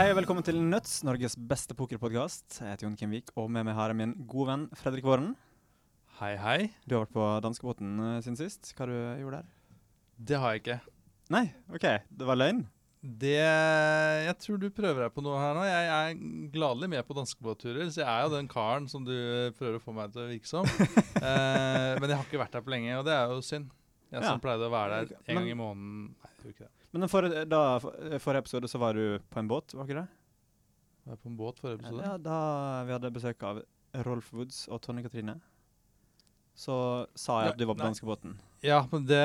hei, og velkommen til Nuts, Norges beste pokerpodkast. Jeg heter Jon Kimvik, og med meg har jeg min gode venn Fredrik Våren. Hei, hei. Du har vært på danskebåten uh, siden sist. Hva du gjorde der? Det har jeg ikke. Nei, OK. Det var løgn? Det Jeg tror du prøver deg på noe her nå. Jeg er gladelig med på danskebåtturer, så jeg er jo den karen som du prøver å få meg til å virke som. eh, men jeg har ikke vært der på lenge, og det er jo synd. Jeg Ja. som pleide å være der en Men- gang i måneden. Nei, jeg tror ikke det. Men forrige, da, for, forrige episode så var du på en båt, var ikke det? Var jeg på en båt forrige episode? Ja, da vi hadde besøk av Rolf Woods og Tonje Katrine. Så sa jeg at du var på danskebåten. Ja, men det,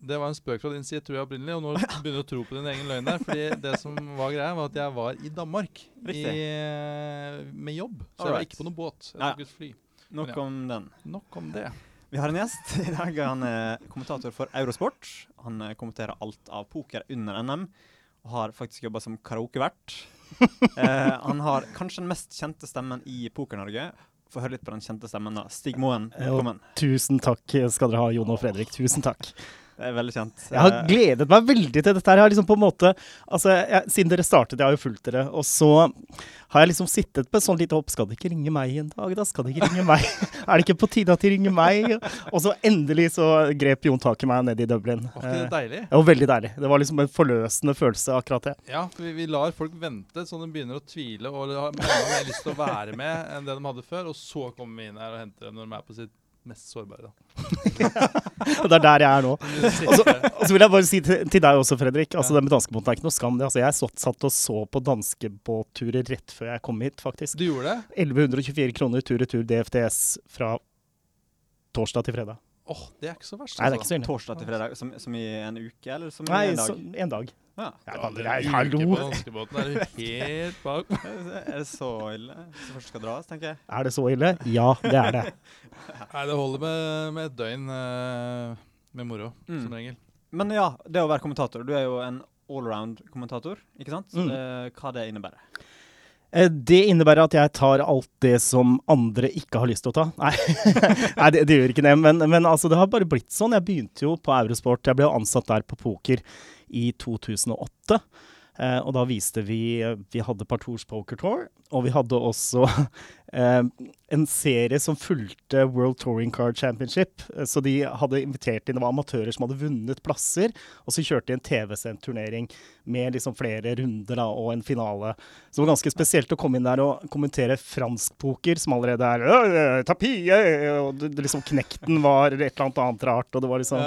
det var en spøk fra din side, tror jeg opprinnelig. Og nå begynner du å tro på din egen løgn der. Fordi det som var greia, var at jeg var i Danmark i, med jobb. Så jeg var ikke på noen båt. Jeg tok et fly. Nok ja. om den. Nok om det. Vi har en gjest i dag. Han er kommentator for Eurosport. Han eh, kommenterer alt av poker under NM, og har faktisk jobba som karaokevert. eh, han har kanskje den mest kjente stemmen i Poker-Norge. Få høre litt på den kjente stemmen, da. Stig Moen, Eh, velkommen. Tusen takk skal dere ha, Jon og Fredrik. Tusen takk. Det er veldig kjent. Jeg har Eh, gledet meg veldig til dette. her. Jeg har liksom på en måte, altså, jeg, Siden dere startet, jeg har jo fulgt dere, og så har jeg liksom sittet på sånn lite hopp. Skal det ikke ringe meg en dag, da? Skal det ikke ringe meg? er det ikke på tide at de ringer meg? Og så endelig så grep Jon tak i meg nede i Dublin. Var ikke det Eh, deilig? Det var veldig deilig. Det var liksom en forløsende følelse, akkurat det. Ja, for vi, vi lar folk vente så de begynner å tvile og har mer lyst til å være med enn det de hadde før. Og så kommer vi inn her og henter dem når de er på sitt mest sårbare. Da. Det er der jeg er nå. Og så vil jeg bare si til, til deg også, Fredrik. altså Det med danskebåten er ikke noe skam. det. Altså, jeg satt, satt og så på danskebåtturer rett før jeg kom hit, faktisk. Du gjorde det? 1124 kroner tur-retur DFDS fra torsdag til fredag. Åh, det er ikke så verst. Nei, det er ikke altså. så ille. Torsdag til fredag, som, som i en uke, eller som i Nei, en dag? så, en dag. Ja. Ja, Ja, kan er hallo! danskebåten er helt bak. Er det så ille? Så først skal dras, tenker jeg. Er det så ille? Ja, det er det. Nei, det holder med, med et døgn eh, med moro, Mm. som regel. Men ja, det å være kommentator. Du er jo en allround-kommentator, ikke sant? Mm. Eh, hva det innebærer? Eh, Det innebærer at jeg tar alt det som andre ikke har lyst til å ta. Nei, Nei det, det gjør ikke det. Men, men altså, det har bare blitt sånn. Jeg begynte jo på Eurosport. Jeg ble jo ansatt der på poker i 2008. Eh, og da viste vi Vi hadde Partours Poker Tour, og vi hadde også en serie som fulgte World Touring Card Championship. Eh, Så de hadde invitert inn Det var amatører som hadde vunnet plasser, og så kjørte de en TV-sendt turnering med liksom flere runder da, og en finale. Så det var ganske spesielt å komme inn der og kommentere fransk poker, som allerede er tapie, øh», og liksom Knekten var et eller annet annet rart, og det var liksom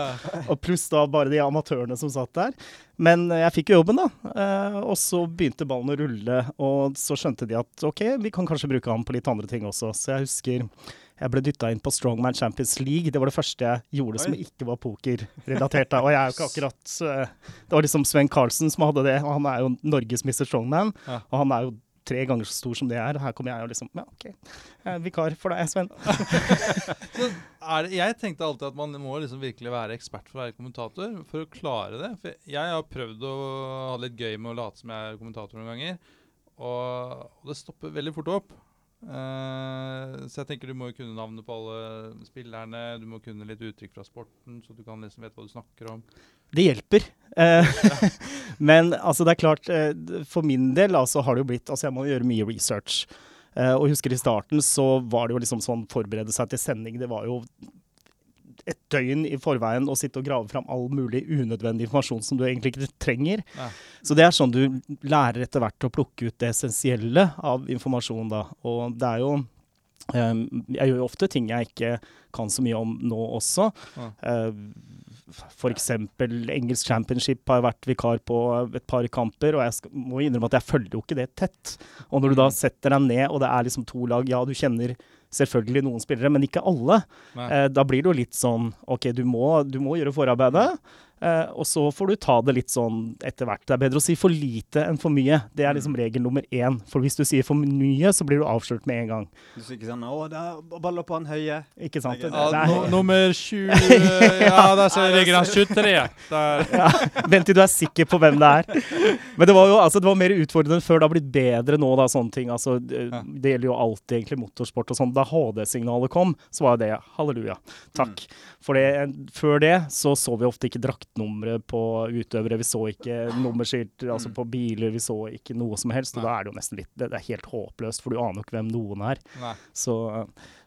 og pluss da bare de amatørene som satt der. Men eh, jeg fikk jo jobben, da. Eh, og så begynte ballen å rulle, og så skjønte de at OK, vi kan kanskje bruke han på litt andre ting også. Så jeg husker jeg ble dytta inn på Strongman Champions League. Det var det første jeg gjorde som ikke var pokerrelatert. Og jeg er jo ikke akkurat eh, Det var liksom Sven Carlsen som hadde det, og han er jo Norges Mr. Strongman. Ja. Og han er jo tre ganger så stor som det er. Her kommer jeg og liksom Ja, OK. Jeg er vikar for deg, Sven. Så det, jeg tenkte alltid at man må liksom virkelig være ekspert for å være kommentator for å klare det. For jeg har prøvd å ha litt gøy med å late som jeg er kommentator noen ganger, og, og det stopper veldig fort opp. Eh, så jeg tenker du må jo kunne navnet på alle spillerne, du må kunne litt uttrykk fra sporten, så du kan liksom vite hva du snakker om. Det hjelper. Eh, men altså, det er klart, uh, for min del altså, har det jo blitt Altså, jeg må gjøre mye research. Og husker i starten så var det jo liksom sånn forberede seg til sending. Det var jo et døgn i forveien å sitte og grave fram all mulig unødvendig informasjon som du egentlig ikke trenger. Ja. Så det er sånn du lærer etter hvert å plukke ut det essensielle av informasjon, da. Og det er jo eh, Jeg gjør jo ofte ting jeg ikke kan så mye om nå også. Ja. Eh, for eksempel engelsk championship har jeg vært vikar på et par kamper, og jeg skal, må innrømme at jeg følger jo ikke det tett. Og når du da setter deg ned, og det er liksom to lag, ja, du kjenner selvfølgelig noen spillere, men ikke alle. Eh, da blir det jo litt sånn OK, du må, du må gjøre forarbeidet. Eh, og så får du ta det litt sånn etter hvert. Det er bedre å si for lite enn for mye. Det er liksom regel nummer én. For hvis du sier for mye, så blir du avslørt med en gang. Du sier ikke sånn 'Å, det er baller på han høye'. Ikke sant? Ja, Det- det er- no, nummer 20 Ja, der ser- ligger han 23. Der. Ja, Vent til du er sikker på hvem det er. Men det var jo altså, det var mer utfordrende før. Det har blitt bedre nå, da, sånne ting. Altså, det, det gjelder jo alltid egentlig motorsport og sånn. Da HD-signalet kom, så var det halleluja. Takk. For det, før det så så vi ofte ikke drakter skiftnumre på utøvere. Vi så ikke nummerskilt altså på biler. Vi så ikke noe som helst. Og Nei. da er det jo nesten litt Det, er helt håpløst, for du aner jo ikke hvem noen er. Så,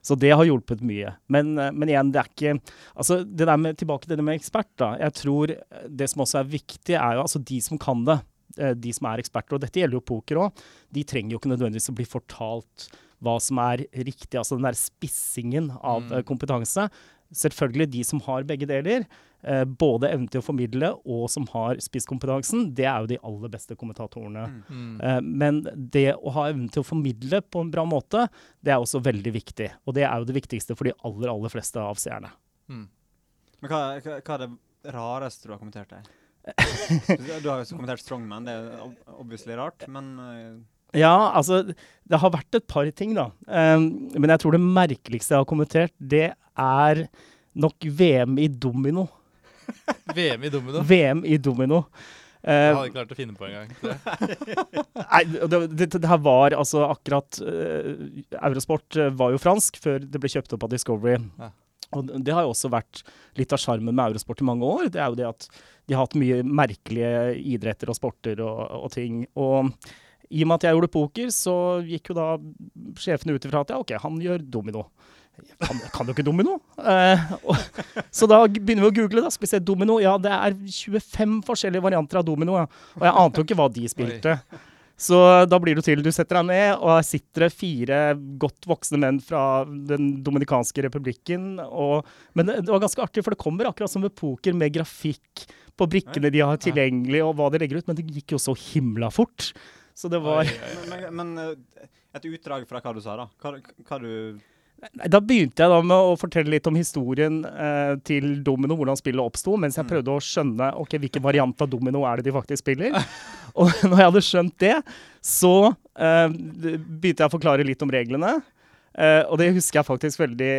så det har hjulpet mye. Men, men igjen, det er ikke Altså, det der med, tilbake til det med ekspert, da. Jeg tror det som også er viktig, er jo altså de som kan det. eh, De som er eksperter, og dette gjelder jo poker òg, de trenger jo ikke nødvendigvis å bli fortalt hva som er riktig. Altså den der spissingen av Mm. eh, kompetanse. Selvfølgelig de som har begge deler. Eh, både evnen til å formidle og som har spisskompetansen. Det er jo de aller beste kommentatorene. Mm. Eh, men det å ha evnen til å formidle på en bra måte, det er også veldig viktig. Og det er jo det viktigste for de aller, aller fleste av seerne. Mm. Men hva, hva, hva er det rareste du har kommentert der? du, har jo også kommentert Strongman, det er ob obviously rart, men eh, Ja, altså Det har vært et par ting, da. Um, men jeg tror det merkeligste jeg har kommentert, det er nok VM i domino. VM i domino. VM i domino. Jeg Eh, hadde klart å finne på engang. gang. Nei, det, det, det her var altså akkurat uh, Eurosport eh, var jo fransk før det ble kjøpt opp av Discovery. Ja. Og det- det har jo også vært litt av sjarmen med Eurosport i mange år. Det er jo det at de har hatt mye merkelige idretter og sporter og, og ting. Og i og med at jeg gjorde poker, så gikk jo da sjefene ut ifra at ja, OK, han gjør domino. Jeg Kan, kan jo ikke domino. Eh, og, så da begynner vi å google. da, se domino. Ja, det er 25 forskjellige varianter av domino. Ja. Og jeg ante jo ikke hva de spilte. Så da blir det til. Du setter deg ned, og her sitter det fire godt voksne menn fra Den dominikanske republikken. Og, men det, det var ganske artig, for det kommer akkurat som med poker, med grafikk på brikkene de har tilgjengelig, og hva de legger ut. Men det gikk jo så himla fort. Så det var. Men, men, men eh, et utdrag fra hva du sa, da. Hva, hva du Da begynte jeg da med å fortelle litt om historien eh, til domino, hvordan spillet oppsto, mens jeg Mm. prøvde å skjønne ok, hvilken variant av domino er det de faktisk spiller. Og når jeg hadde skjønt det, så eh, begynte jeg å forklare litt om reglene. Eh, og det husker jeg faktisk veldig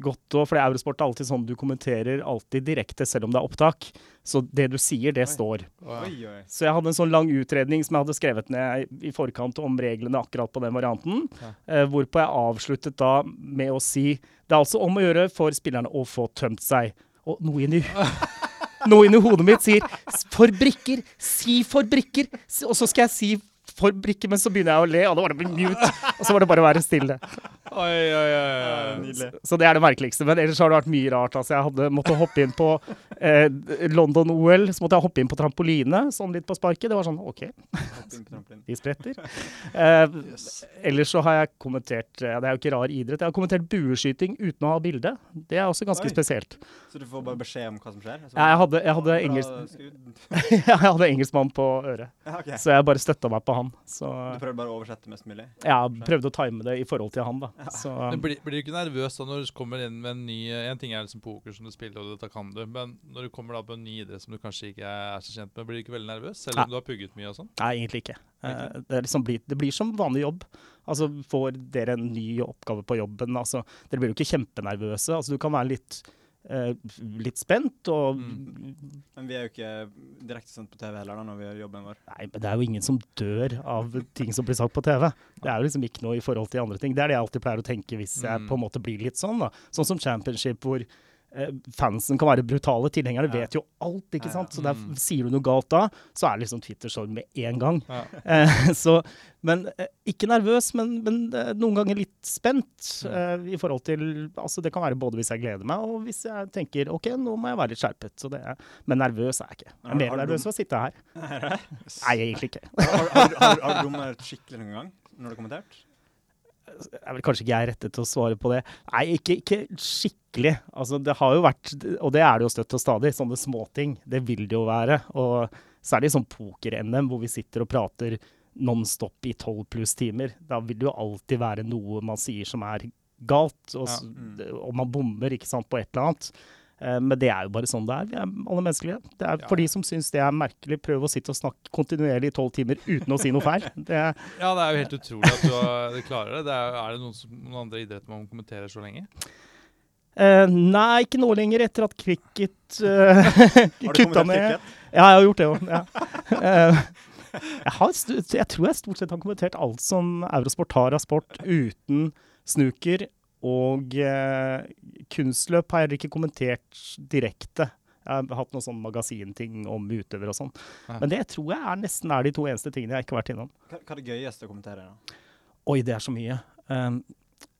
godt òg, for Eurosport er alltid sånn du kommenterer alltid direkte, selv om det er opptak. Så det du sier, det Oi. står. Oi, oi. Så jeg hadde en sånn lang utredning som jeg hadde skrevet ned i forkant om reglene akkurat på den varianten. Ja. uh, hvorpå jeg avsluttet da med å si det er altså om å gjøre for spillerne å få tømt seg. Og noe inni, noe inni hodet mitt sier "S- for brikker, si for brikker. Og så skal jeg si for men så begynner jeg å le, og da var det bare mute. Og så var det bare å være stille. Oi, oi, oi. Nydelig. Så det er det merkeligste. Men ellers har det vært mye rart. Altså, jeg hadde måttet hoppe inn på eh, London-OL, så måtte jeg hoppe inn på trampoline, sånn litt på sparket. Det var sånn OK, de spretter. Eh, ellers så har jeg kommentert ja, Det er jo ikke rar idrett. Jeg har kommentert bueskyting uten å ha bilde. Det er også ganske Oi. spesielt. Så du får bare beskjed om hva som skjer? Altså, Ja, jeg hadde, jeg hadde, engelsk, jeg hadde engelskmann på øret, Ja, okay. så jeg bare støtta meg på han. Så Du prøvde bare å oversette mest mulig? jeg prøvde å time det i forhold til han, da. Så, Men blir, blir du ikke nervøs da når du kommer inn med en ny En ting er liksom poker som du spiller, og dette kan du, men når du kommer da på en ny idrett som du kanskje ikke er så kjent med, blir du ikke veldig nervøs? Selv om om du har pugget mye og sånn? Nei, egentlig ikke. Eh, Det, er liksom blir, det blir som vanlig jobb. Altså, Får dere en ny oppgave på jobben, altså, dere blir jo ikke kjempenervøse. Altså, du kan være litt, eh, litt spent og Men vi er jo ikke direkte sendt på TV heller, da, når vi gjør jobben vår. Nei, men det er jo ingen som dør av ting som blir sagt på TV. Det er jo liksom ikke noe i forhold til andre ting. Det er det jeg alltid pleier å tenke hvis jeg Mm. på en måte blir litt sånn. da. Sånn som Championship, hvor fansen kan være brutale. Tilhengere Ja. vet jo alt, ikke Ja, ja. sant. Så der, Mm. sier du noe galt da, så er det liksom Twitter-sorg med en gang. Eh, så, men eh, ikke nervøs, men, men eh, noen ganger litt spent eh, i forhold til Altså det kan være både hvis jeg gleder meg, og hvis jeg tenker OK, nå må jeg være litt skjerpet. Så det er, men nervøs er jeg ikke. Jeg er mer nervøs for ved å sitte her. Nei, egentlig ikke. Har, har, du- har, har du dummet skikkelig noen gang når du har kommentert? Er vel kanskje ikke jeg rettet til å svare på det. Nei, ikke, ikke skikkelig. Altså, det har jo vært, og det er det jo støtt og stadig, sånne småting. Det vil det jo være. Og særlig sånn poker-NM, hvor vi sitter og prater non-stop i tolv pluss timer. Da vil det jo alltid være noe man sier som er galt, og, ja, mm. og man bommer ikke sant, på et eller annet. Eh, Men det er jo bare sånn det er. Vi er alle menneskelige. Det er. For de som syns det er merkelig, prøv å sitte og snakke kontinuerlig i tolv timer uten å si noe feil. Det ja, det er jo helt utrolig at du, har, du klarer det. det er, er det noen, som, noen andre idretter man kommenterer så lenge? Uh, nei, ikke nå lenger, etter at cricket uh, kutta cricket? Ja, jeg har gjort det òg. Ja. Uh, jeg, jeg tror jeg stort sett har kommentert alt som Eurosport har av sport, uten snooker. Og eh, kunstløp har jeg heller ikke kommentert direkte. Jeg har hatt noen sånn magasinting om utøvere og sånn. Ja. Men det tror jeg er nesten er de to eneste tingene jeg ikke har vært innom. Hva, hva er det gøyeste å kommentere? da? Oi, det er så mye. Um,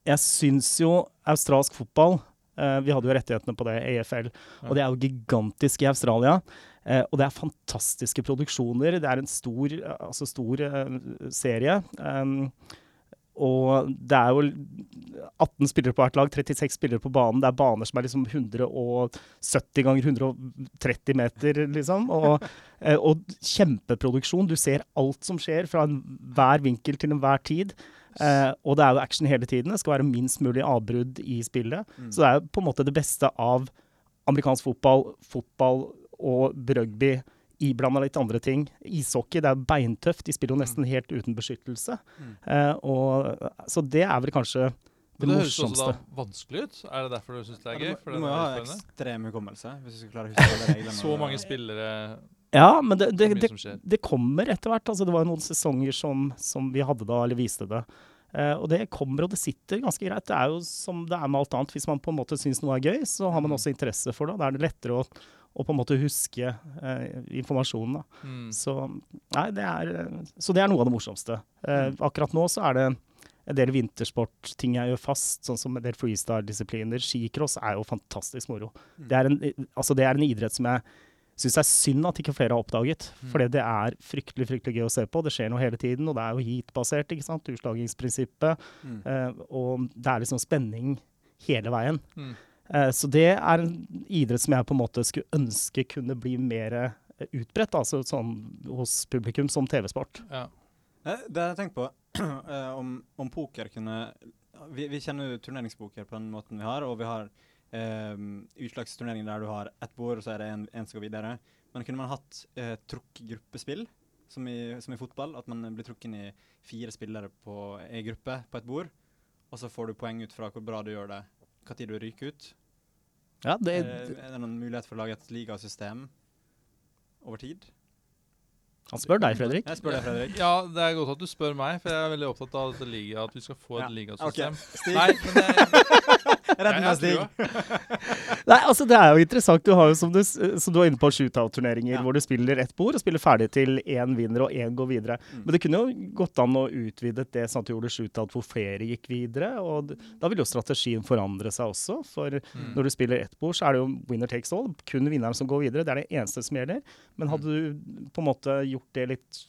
jeg syns jo australsk fotball uh, Vi hadde jo rettighetene på det, EFL. Ja. Og det er jo gigantisk i Australia. Uh, og det er fantastiske produksjoner. Det er en stor, eh, altså stor uh, serie. Um, og det er jo 18 spillere på hvert lag, 36 spillere på banen. Det er baner som er liksom 170 ganger 130 meter, liksom. Og, eh, og kjempeproduksjon. Du ser alt som skjer fra enhver vinkel til enhver tid. Eh, og det er jo action hele tiden. Det skal være minst mulig avbrudd i spillet. Mm. Så det er på en måte det beste av amerikansk fotball, fotball og rugby iblanda litt andre ting. Ishockey det er beintøft. De spiller jo nesten helt uten beskyttelse. Mm. Eh, og, så det er vel kanskje det, det høres også da vanskelig ut. Er det derfor du syns det er gøy? For du må ha ekstrem hukommelse hvis du skal klare å huske alle reglene. Så mange spillere Ja, men det, det, det, det kommer etter hvert. Altså, det var noen sesonger som, som vi hadde da, eller viste det. Eh, og det kommer, og det sitter ganske greit. Det er jo som det er med alt annet. Hvis man på en måte syns noe er gøy, så har man Mm. også interesse for det. Da er det lettere å, å på en måte huske eh, informasjonen. Mm. Så, nei, det er, så det er noe av det morsomste. Eh, akkurat nå så er det en del vintersportting jeg gjør fast, sånn som en del freestyle-disipliner. Skicross er jo fantastisk moro. Mm. Det, er en, altså det er en idrett som jeg syns er synd at ikke flere har oppdaget. Mm. For det er fryktelig fryktelig gøy å se på. Det skjer noe hele tiden, og det er jo heat-basert. ikke sant? Utslagingsprinsippet. Mm. Eh, og det er liksom spenning hele veien. Mm. Eh, så det er en idrett som jeg på en måte skulle ønske kunne bli mer eh, utbredt, altså sånn hos publikum som TV-sport. Ja. Eh, Det har jeg tenkt på, eh, om, om poker kunne vi, vi kjenner jo turneringspoker på den måten vi har, og vi har eh, utslagsturneringer der du har ett bord, og så er det en, en som går videre. Men kunne man hatt eh, trukk-gruppespill, som, i- som i fotball? At man blir trukket i fire spillere på ei gruppe på et bord, og så får du poeng ut fra hvor bra du gjør det, når du ryker ut? Ja, det, er, er det noen mulighet for å lage et ligasystem over tid? han spør deg, Fredrik. Jeg spør deg, Fredrik. ja, det er godt at du spør meg, for jeg er veldig opptatt av dette liga, at vi skal få et Ja, ligasystem. Stig, Nei, men det, redd meg, Stig. Nei, altså Det er jo interessant. Du har jo, som du, som du var inne på, shootout-turneringer Ja. hvor du spiller ett bord og spiller ferdig til én vinner og én går videre. Mm. Men det kunne jo gått an å utvide det sånn at du gjorde shootout hvor flere gikk videre. og Da vil jo strategien forandre seg også. For Mm. når du spiller ett bord, så er det jo winner takes all. Kun vinneren som går videre. Det er det eneste som gjelder. Men hadde du på en måte gjort det litt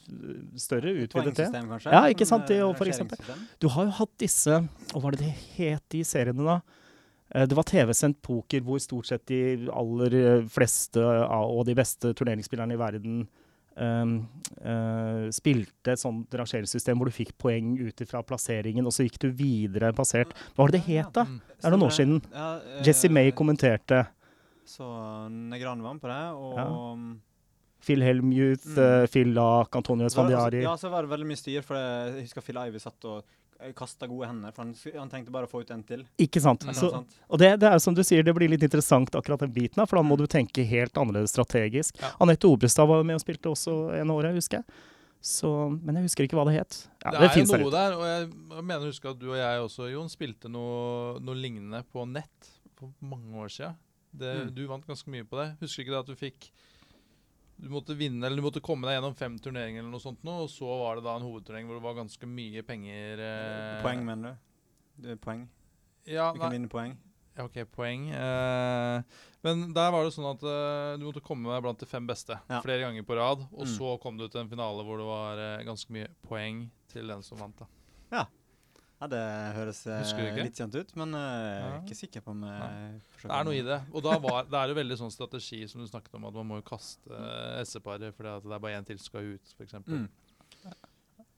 større, utvidet det kanskje? Ja, ikke sant, det og for eksempel. Du har jo hatt disse Hva var det det het, de seriene, da? Eh, Det var TV-sendt poker hvor stort sett de aller eh, fleste og de beste turneringsspillerne i verden Um, uh, spilte et sånt rangeringssystem hvor du fikk poeng ut fra plasseringen, og så gikk du videre basert Hva var det det het, da? Mm. Det er noen år siden. Ja, Jesse May kommenterte. Så Negran var med på det, og Ja. Phil Helmuth, Mm. Phil Lack, Antonio så Svandiari. Ja, så var det veldig mye styr, for jeg husker Phil Ivy satt og kasta gode hender, for han, han tenkte bare å få ut en til. Ikke sant? Mm. Så. Og det, det er som du sier, det blir litt interessant akkurat den biten, her, for da må du tenke helt annerledes strategisk. Ja. Anette Obrestad var med og spilte også en år, jeg husker jeg. Så, men jeg husker ikke hva det het. Ja, det, det er jo noe der, og jeg mener å huske at du og jeg også, Jon, spilte noe, noe lignende på nett for mange år siden. Det, Mm. Du vant ganske mye på det. Husker ikke det at du fikk Du måtte vinne, eller du måtte komme deg gjennom fem turneringer, eller noe sånt nå, og så var det da en hovedturnering hvor det var ganske mye penger eh, Poeng, mener du? Poeng? Ja, Du kan nei, vinne poeng? ja, OK, poeng. Eh, men der var det sånn at eh, du måtte komme deg blant de fem beste Ja. flere ganger på rad, og Mm. så kom du til en finale hvor det var eh, ganske mye poeng til den som vant. da. Ja, det høres eh, litt kjent ut, men eh, jeg er Ja. ikke sikker på om jeg forsøker. Det er noe i det. Og da var, det er jo veldig sånn strategi som du snakket om, at man må jo kaste uh, S-paret fordi at det er bare én til som skal ut, f.eks. Mm.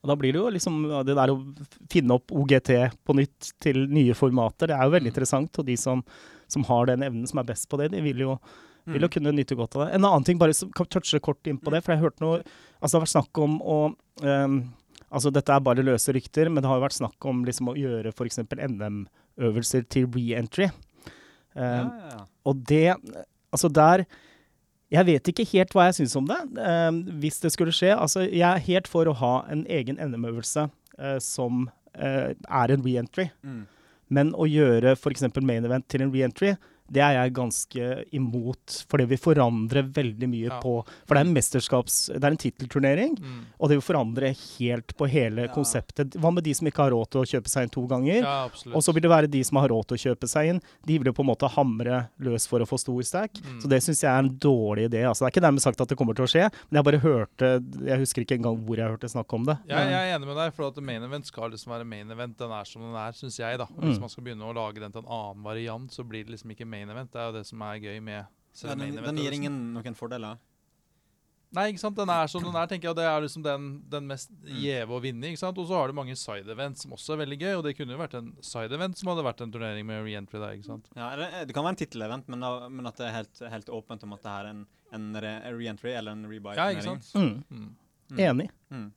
Og da blir det jo liksom det der å finne opp OGT på nytt til nye formater. Det er jo veldig Mm. interessant, og de som, som har den evnen som er best på det, de vil jo, vil jo Mm. kunne nyte godt av det. En annen ting, bare touche kort inn på det, for jeg hørte noe Altså det har vært snakk om å ehm, Altså dette er bare løse rykter, men det har jo vært snakk om liksom å gjøre f.eks. NM-øvelser til re-entry. Ehm, ja, ja. og det Altså der Jeg vet ikke helt hva jeg syns om det, uh, hvis det skulle skje. Altså, jeg er helt for å ha en egen NM-øvelse uh, som eh, er en re-entry. Mm. Men å gjøre f.eks. main event til en re-entry, det er jeg ganske imot. For det vil forandre veldig mye Ja. på For det er en mesterskaps... Det er en tittelturnering. Mm. Og det vil forandre helt på hele Ja. konseptet. Hva med de som ikke har råd til å kjøpe seg inn to ganger? Ja. Og så vil det være de som har råd til å kjøpe seg inn. De vil jo på en måte hamre løs for å få stor stack. Mm. Så det syns jeg er en dårlig idé. Altså, det er ikke dermed sagt at det kommer til å skje, men jeg bare hørte Jeg husker ikke engang hvor jeg hørte snakk om det. Jeg, jeg er enig med deg, for at main event skal liksom være main event. Den er som den er, syns jeg. da. Hvis Mm. man skal begynne å lage den til en annen variant, så blir det liksom ikke main event. Det er jo det som er gøy med Ja, selve main den, event. den gir ingen noen fordeler. Nei, ikke sant. Den er som den er, tenker jeg. Og det er liksom den, den mest Mm. gjeve å vinne. ikke sant? Og så har du mange side events som også er veldig gøy. Og det kunne jo vært en side event som hadde vært en turnering med reentry der. ikke sant? Ja, eh, det kan være en tittelevent, men, da- men at det er helt, helt åpent om at det er en, en re re-entry eller en rebuy. Ja, ikke sant? Mm. Mm. Mm. Enig. Mm.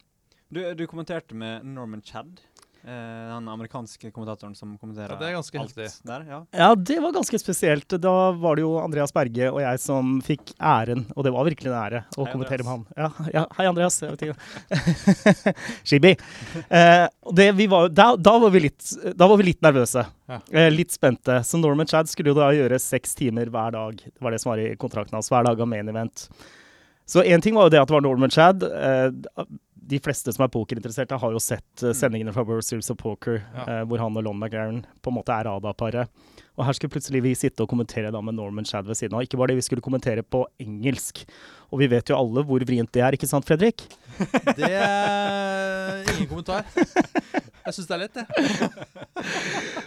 Du, du kommenterte med Norman Chad, den amerikanske kommentatoren som kommenterer Ja, det er ganske alt heftig. der. Ja. Ja, det var ganske spesielt. Da var det jo Andreas Berge og jeg som fikk æren, og det var virkelig en ære å Hei, kommentere med han. Ja, ja, hei, Andreas. Jeg vet ikke. Shibi. Eh, det, vi var, da, da, var vi litt, da var vi litt nervøse. Ja. Eh, litt spente. Så Norman Chad skulle jo da gjøre seks timer hver dag. Det var det som var i kontrakten hans. Hver dag av main event. Så én ting var jo det at det var Norman Chad. Eh, de fleste som er pokerinteresserte, har jo sett eh, sendingene fra World Series of Poker, Ja. eh, hvor han og Lon McGarren på en måte er radarparet. Og her skulle plutselig vi sitte og kommentere da med Norman Shad ved siden av. Ikke bare det, vi skulle kommentere på engelsk. Og vi vet jo alle hvor vrient det er, ikke sant, Fredrik? Det er ingen kommentar. Jeg syns det er lett, jeg.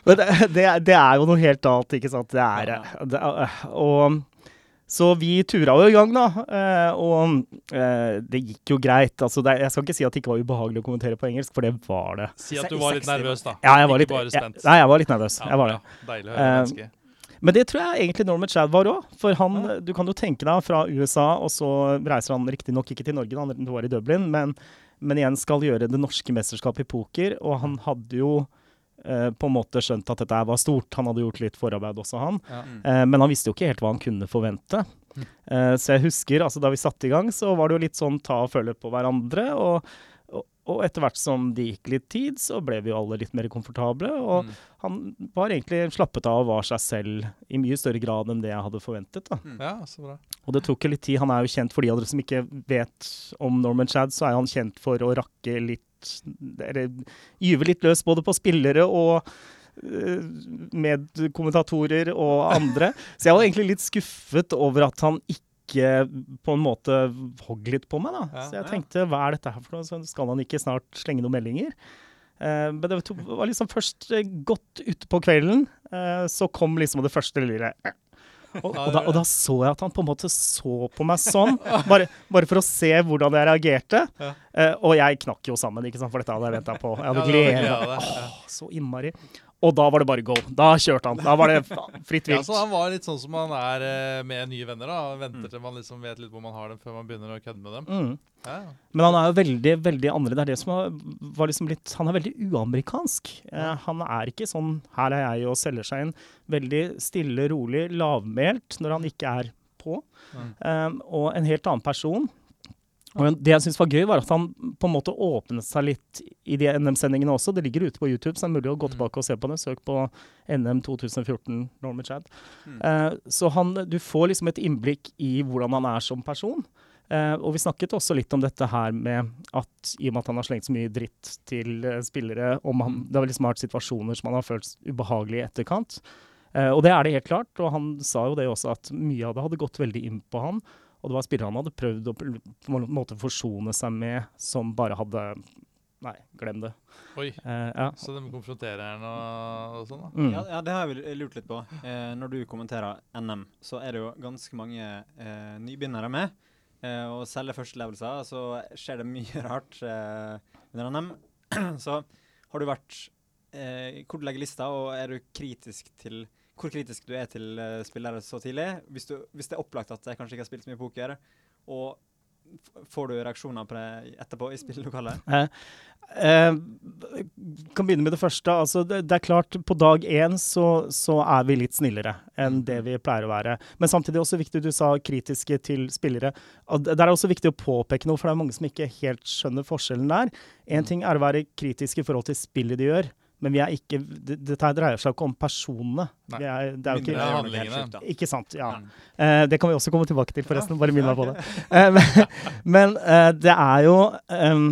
Men det, det, er- det er jo noe helt annet, ikke sant. Det er, det Og så vi tura jo i gang, da. eh, Og eh, det gikk jo greit. Altså, det, jeg skal ikke si at det ikke var ubehagelig å kommentere på engelsk, for det var det. Si at du var litt nervøs, da. Ja, jeg var litt. Jeg, nei, jeg var litt nervøs. Ja, Jeg var det. Ja, Deilig å høre Eh, menneske. Men det tror jeg egentlig Norman Chad var òg. For han, du kan jo tenke deg fra USA, og så reiser han riktignok ikke til Norge, da, han var i Dublin, men, men igjen skal gjøre det norske mesterskapet i poker. Og han hadde jo eh, på en måte skjønt at dette var stort. Han hadde gjort litt forarbeid også, han. Ja. Mm. Eh, men han visste jo ikke helt hva han kunne forvente. Mm. Eh, så jeg husker, altså da vi satte i gang, så var det jo litt sånn ta og føle på hverandre. Og, og, etter hvert som det gikk litt tid, så ble vi jo alle litt mer komfortable. Og Mm. han var egentlig slappet av og var seg selv i mye større grad enn det jeg hadde forventet. da. ja, så bra. Og det tok jo litt tid. Han er jo kjent for de av dere som ikke vet om Norman Chad, så er han kjent for å rakke litt Eller gyve litt løs både på spillere og eh, medkommentatorer og andre. Så jeg var egentlig litt skuffet over at han ikke på en måte hogg litt på meg. da. Ja, så jeg tenkte hva er dette her for noe? Så skal han ikke snart slenge noen meldinger? Uh, men det var liksom først eh, godt utpå kvelden, uh, så kom liksom det første lille eh. Og, og, da, og da så jeg at han på en måte så på meg sånn, bare, bare for å se hvordan jeg reagerte. Ja. Uh, og jeg knakk jo sammen, ikke sant, for dette hadde jeg venta på. Jeg hadde Ja, gleda det. Åh, Så innmari. Og da var det bare go. Da kjørte han. Da var det fritt vilt. Ja, så Han var litt sånn som han er eh, med nye venner. da Han Venter Mm. til man liksom vet litt hvor man har dem, før man begynner å kødde med dem. Mm. Ja. Men han er jo veldig veldig annerledes. Det er det som var, var liksom litt Han er veldig uamerikansk. Eh, han er ikke sånn 'her er jeg' og selger seg inn. Veldig stille, rolig, lavmælt når han ikke er på. Mm. Um, og en helt annen person. Og det jeg syns var gøy, var at han på en måte åpnet seg litt i de NM-sendingene også. Det ligger ute på YouTube, så det er mulig å gå tilbake og se på det. Søk på NM 2014 Norman Chad. Mm. Eh, så han, du får liksom et innblikk i hvordan han er som person. Eh, og vi snakket også litt om dette her med at i og med at han har slengt så mye dritt til eh, spillere, om han, det har liksom vært situasjoner som han har følt ubehagelig i etterkant. Eh, og det er det helt klart, og han sa jo det også at mye av det hadde gått veldig inn på han. Og det var spillere han hadde prøvd å på en måte forsone seg med, som bare hadde Nei, glem det. Oi, Eh, ja. så de konfronterer henne og, og sånn, da? Mm. Ja, ja, det har jeg lurt litt på. Eh, når du kommenterer NM, så er det jo ganske mange eh, nybegynnere med. Eh, og selv førstelevelser, så skjer det mye rart eh, under NM. så har du vært eh, Hvor du legger lista, og er du kritisk til hvor kritisk du er til spillere så tidlig? Hvis, du, hvis det er opplagt at jeg kanskje ikke har spilt så mye poker, og får du reaksjoner på det etterpå i spillelokalet? Eh, eh, kan begynne med det første. Altså, det, det er klart, på dag én så, så er vi litt snillere enn det vi pleier å være. Men samtidig er også viktig, du sa kritiske til spillere. Og det det er også viktig å påpeke noe, for det er mange som ikke helt skjønner forskjellen der. Én ting er å være kritisk i forhold til spillet de gjør, Men vi er ikke, det, dette dreier seg ikke om personene. Er, det er jo ikke, da. ikke sant. Ja. Eh, det kan vi også komme tilbake til, forresten. Bare minn meg på det. Uh, men men eh, det er jo um,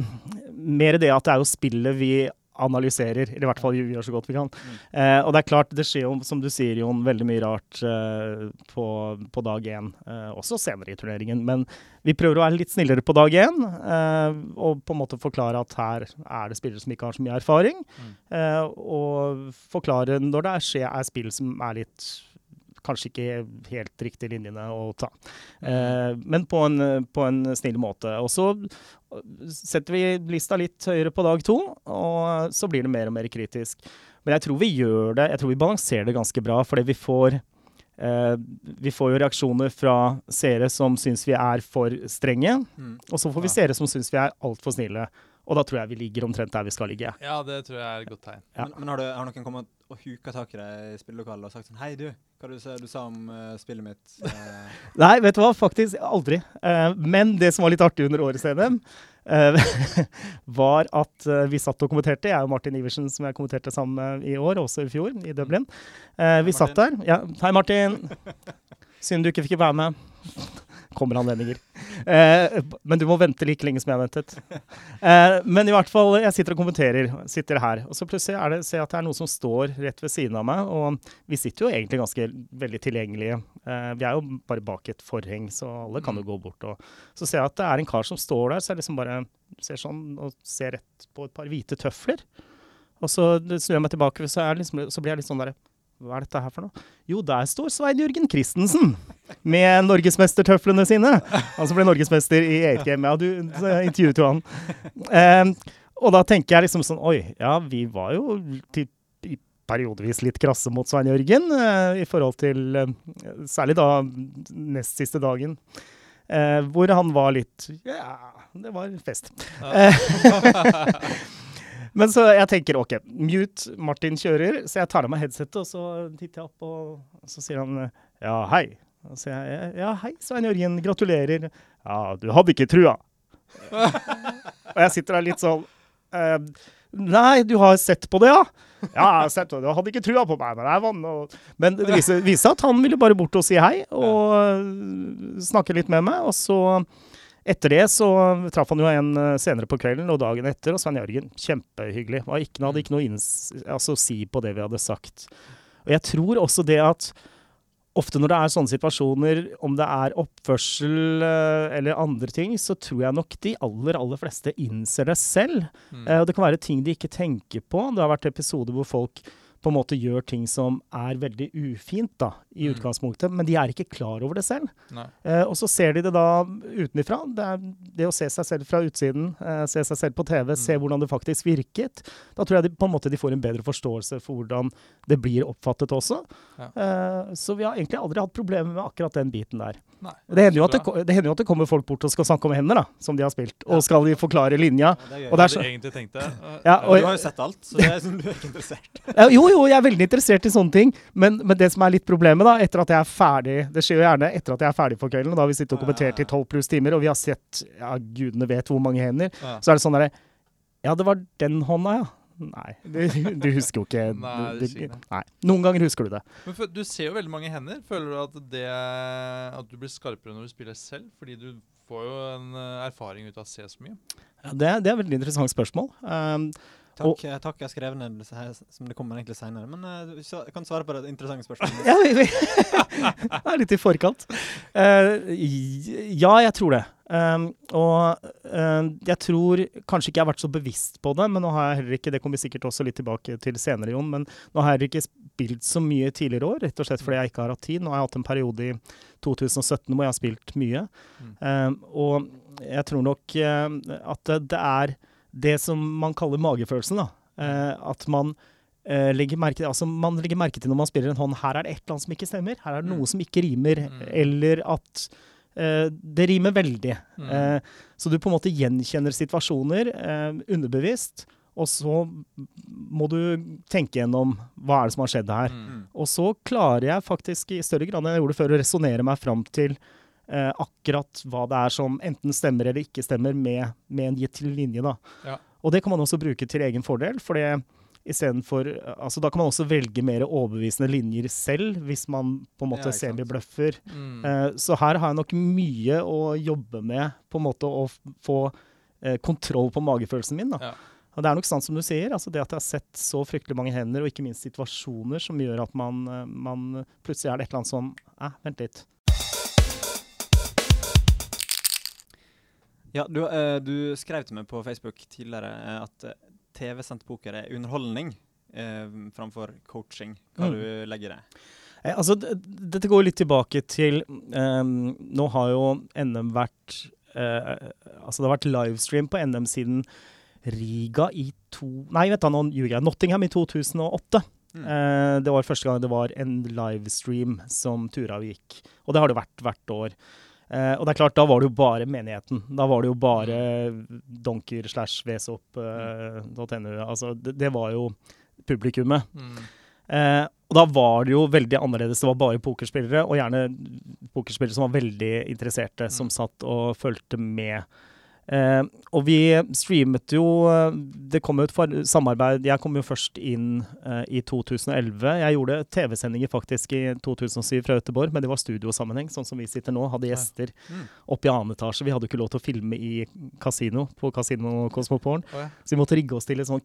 mer det at det er jo spillet vi analyserer, eller i hvert fall vi gjør så godt vi kan. Eh, og det er klart, det skjer jo, som du sier, Jon, veldig mye rart eh, på, på dag én, eh, også senere i turneringen. Men vi prøver å være litt snillere på dag én, eh, og på en måte forklare at her er det spillere som ikke har så mye erfaring. Mm. Eh, og forklare når det er, skje, er spill som er litt Kanskje ikke helt riktige linjene å ta. Eh, men på en, på en snill måte. Og så setter vi lista litt høyere på dag to, og så blir det mer og mer kritisk. Men jeg tror vi gjør det, jeg tror vi balanserer det ganske bra, fordi vi får eh, vi får jo reaksjoner fra seere som syns vi er for strenge, Mm. og så får vi seere som syns vi er altfor snille. Og da tror jeg vi ligger omtrent der vi skal ligge. Ja, det tror jeg er et godt tegn. Ja. Men, men har, du, har noen kommet og huka tak i deg i spillelokalet og sagt sånn Hei, du, hva du, sa- du sa om uh, spillet mitt? Uh. Nei, vet du hva? Faktisk aldri. Uh, men det som var litt artig under årets NM, eh, var at vi satt og kommenterte. Jeg og Martin Iversen, som jeg kommenterte sammen med i år, også i fjor, i Dublin. Eh, vi Martin. satt der. Ja, Hei, Martin. Synd du ikke fikk være med. Kommer anledninger. Eh, men du må vente like lenge som jeg ventet. Eh, men i hvert fall, jeg sitter og kommenterer. Sitter her. Og så plutselig er det, ser jeg at det er noen som står rett ved siden av meg. Og vi sitter jo egentlig ganske veldig tilgjengelige. Eh, vi er jo bare bak et forheng, så alle kan jo gå bort. Og så ser jeg at det er en kar som står der, så jeg liksom bare ser sånn og ser rett på et par hvite tøfler. Og så snur jeg meg tilbake, så, er liksom, så blir jeg litt sånn derre Hva er dette her for noe? Jo, der står Svein Jørgen Christensen med norgesmestertøflene sine. Han som ble norgesmester i 8 Game. Ja, du intervjuet jo han. Eh, og da tenker jeg liksom sånn Oi, ja, vi var jo til, periodevis litt krasse mot Svein Jørgen eh, i forhold til eh, Særlig da nest siste dagen. Eh, hvor han var litt Ja, det var fest. Eh, Men så jeg tenker OK, mute, Martin kjører, så jeg tar av meg headsetet, og så titter jeg opp, og så sier han ja, hei. Og så sier jeg ja, hei, Svein Jørgen, gratulerer. Ja, du hadde ikke trua. og jeg sitter der litt sånn eh, Nei, du har sett på det, ja? Ja, jeg har sett på det. Du hadde ikke trua på meg, men jeg vant. Og... Men det viser viste seg at han ville bare bort og si hei, og øh, snakke litt med meg. Og så, etter det, så traff han jo en øh, senere på kvelden og dagen etter, og Svein Jørgen, kjempehyggelig. Var ikke, han hadde ikke noe altså, å si på det vi hadde sagt. Og jeg tror også det at ofte når det er sånne situasjoner, om det er oppførsel eh, eller andre ting, så tror jeg nok de aller, aller fleste innser det selv. Mm. Eh, og det kan være ting de ikke tenker på. Det har vært episoder hvor folk på en måte gjør ting som er veldig ufint da, i Mm. utgangspunktet, men de er ikke klar over det selv. Eh, og så ser de det da utenfra. Det er det å se seg selv fra utsiden, eh, se seg selv på TV, se Mm. hvordan det faktisk virket. Da tror jeg de, på en måte de får en bedre forståelse for hvordan det blir oppfattet også. Ja. Eh, så vi har egentlig aldri hatt problemer med akkurat den biten der. Det hender, jo at det, det hender jo at det kommer folk bort og skal snakke om hender, da, som de har spilt, og skal de forklare linja. det er. Og det er så- egentlig tenkt. Ja, og, du har jo sett alt, så det er sånn, du er ikke interessert. Ja, jo, jo, jeg er veldig interessert i sånne ting, men, men det som er litt problemet, da, etter at jeg er ferdig Det skjer jo gjerne etter at jeg er ferdig for kvelden, og da har vi sittet og kommentert i tolv pluss timer, og vi har sett ja, gudene vet hvor mange hender, Ja. så er det sånn derre Ja, det var den hånda, ja. Nei, du, du husker jo ikke Nei, du- du. Nei. Noen ganger husker du det. Men for, du ser jo veldig mange hender. Føler du at, det, at du blir skarpere når du spiller selv? Fordi du får jo en eh, erfaring ut av å se så mye. Ja, det, det er et veldig interessant spørsmål. Um, Takk, og, takk, jeg skrev ned disse her, som det kommer egentlig senere. Men uh, jeg kan svare på det interessante spørsmålet. ja, det er litt i forkant. Uh, ja, jeg tror det. Um, og um, jeg tror kanskje ikke jeg har vært så bevisst på det, men nå har jeg heller ikke Det kommer vi sikkert også litt tilbake til senere, Jon. Men nå har jeg heller ikke spilt så mye tidligere år, rett og slett fordi jeg ikke har hatt tid. Nå har jeg hatt en periode i 2017 hvor jeg har spilt mye. Mm. Um, og jeg tror nok uh, at det, er det som man kaller magefølelsen. da. Uh, at man eh, legger merke, altså man legger merke til når man spiller en hånd her er det et eller annet som ikke stemmer. Her er det Mm. noe som ikke rimer. Mm. Eller at det rimer veldig. Mm. Eh, så du på en måte gjenkjenner situasjoner eh, underbevisst. Og så må du tenke gjennom hva er det som har skjedd her. Mm. Og så klarer jeg faktisk i større grad enn jeg gjorde før å resonnere meg fram til eh, akkurat hva det er som enten stemmer eller ikke stemmer med, med en gitt linje. Da. Ja. Og det kan man også bruke til egen fordel, for Istedenfor Altså, da kan man også velge mer overbevisende linjer selv, hvis man på en måte ja, semibløffer. Mm. Eh, så her har jeg nok mye å jobbe med, på en måte å få eh, kontroll på magefølelsen min. da. Ja. Og det er nok sant som du sier, altså det at jeg har sett så fryktelig mange hender, og ikke minst situasjoner som gjør at man, eh, man plutselig er det et eller annet som eh, Vent litt. Ja, du, du skrev til meg på Facebook tidligere at TV-sendt poker er underholdning eh, framfor coaching. Hva Mm. du legger i det? Eh, altså, dette går litt tilbake til ehm, Nå har jo NM vært eh, Altså, det har vært livestream på NM siden Riga i to Nei, vet du, nå ljuger jeg. Nottingham i 2008. Mm. Uh, det var første gang det var en livestream som tura gikk. Og det har det vært hvert år. Eh, og det er klart, da var det jo bare menigheten. Da var det jo bare donker slash vesop.no. altså, det, det var jo publikummet. Mm. Eh, og da var det jo veldig annerledes. Det var bare pokerspillere, og gjerne pokerspillere som var veldig interesserte, som Mm. satt og fulgte med. Eh, og vi streamet jo eh, Det kom jo et for- samarbeid Jeg kom jo først inn eh, i 2011. Jeg gjorde TV-sendinger faktisk i 2007 fra Göteborg, men det var studiosammenheng, sånn som vi sitter nå. Hadde gjester Mm. oppe i annen etasje. Vi hadde ikke lov til å filme i kasino på Casino Cosmoporn. Ja. Så vi måtte rigge oss til et sånn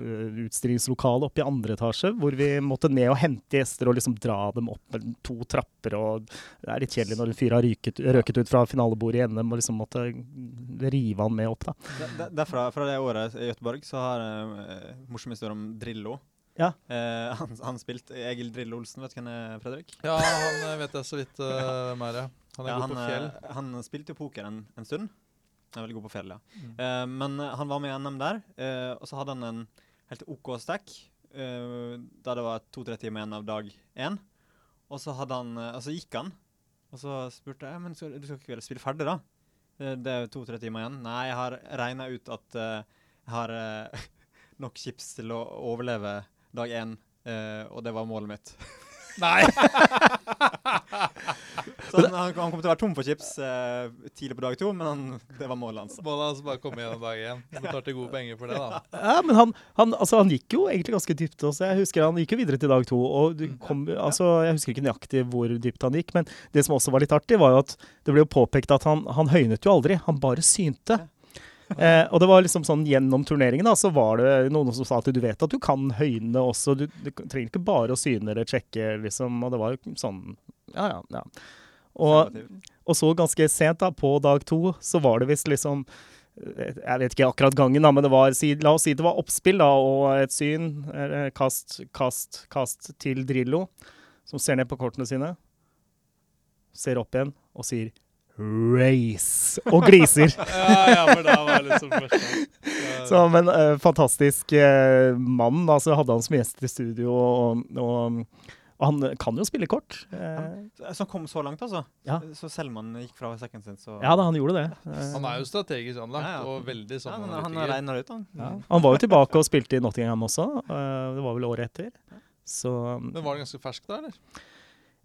kunstutstillingslokale oppe i andre etasje, hvor vi måtte ned og hente gjester og liksom dra dem opp to trapper. og Det er litt kjedelig når en fyr har ryket, røket ut fra finalebordet i NM og liksom måtte rive han med opp. da. De- de- Derfra, fra det året i Göteborg, så har jeg uh, morsom historie om Drillo. Ja. Uh, han, han spilte Egil Drillo Olsen, vet du hvem det er, Fredrik? ja, han eh, vet jeg så vidt uh, hvem er. ja. Han er Ja, god han, på fjell. eh, han spilte jo poker en, en stund. Han er veldig god på fjell, ja. Mm. Uh, men eh, han var med i NM der, eh, og så hadde han en helt OK stack. eh, da det var to-tre timer igjen av dag én. Og så hadde han, eh, og så gikk han. Og så spurte jeg men skal, du skal ikke spille ferdig, da? Eh, det er to-tre timer igjen. Nei, jeg har regna ut at uh, jeg har uh, nok chips til å overleve dag én, uh, og det var målet mitt. Nei! Så han, han, kommer til å være tom for chips eh, tidlig på dag to, men han, det var målet hans. Målet hans bare komme gjennom dag én. Betalte gode penger for det, da. Ja, men han, han, altså, han gikk jo egentlig ganske dypt også. Jeg husker Han gikk jo videre til dag to. og du kom, altså, Jeg husker ikke nøyaktig hvor dypt han gikk, men det som også var litt artig, var jo at det ble jo påpekt at han, han høynet jo aldri. Han bare synte. Eh, og det var liksom sånn gjennom turneringen da, så var det noen som sa at du vet at du kan høyne også. Du, du trenger ikke bare å syne eller sjekke, liksom. Og det var jo sånn Ja, ja. ja. Og, og så ganske sent, da, på dag to, så var det visst liksom Jeg vet ikke akkurat gangen, da, men det var, la oss si det var oppspill da, og et syn. Kast, kast, kast til Drillo, som ser ned på kortene sine. Ser opp igjen og sier 'race' og gliser. Ja, ja, for da var jeg liksom første. Ja, Så, men uh, fantastisk uh, mann. Altså, hadde han som gjest i studio, og, og, og han kan jo spille kort. Eh, Så- Som kom så langt, altså. Ja. Så Selman gikk fra second sin, så ja da, han gjorde det. Eh, Han er jo strategisk anlagt Ja, ja. og veldig sånn Ja, Han regner ut, han. Ja. Han var jo tilbake og spilte i Nottingham også. eh, det var vel året etter. Så Men var det ganske fersk da, eller?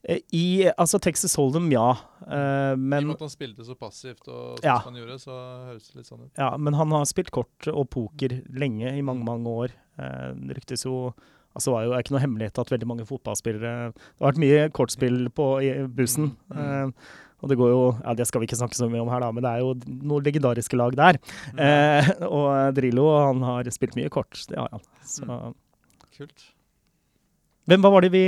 eh, I altså Texas Hold'em, ja. eh, I og med at han spilte så passivt og sånn Ja. som han gjorde, så høres det litt sånn ut. ja, men han har spilt kort og poker lenge, i mange, mange år. Uh, det ryktes jo Altså, det er jo ikke noe hemmelighet at veldig mange fotballspillere Det har vært mye kortspill på i bussen. Mm. eh, og det går jo Ja, det skal vi ikke snakke så mye om her, da, men det er jo noen legendariske lag der. Eh, og Drillo, han har spilt mye kort. Det har han. Så Kult. Hvem hva var det vi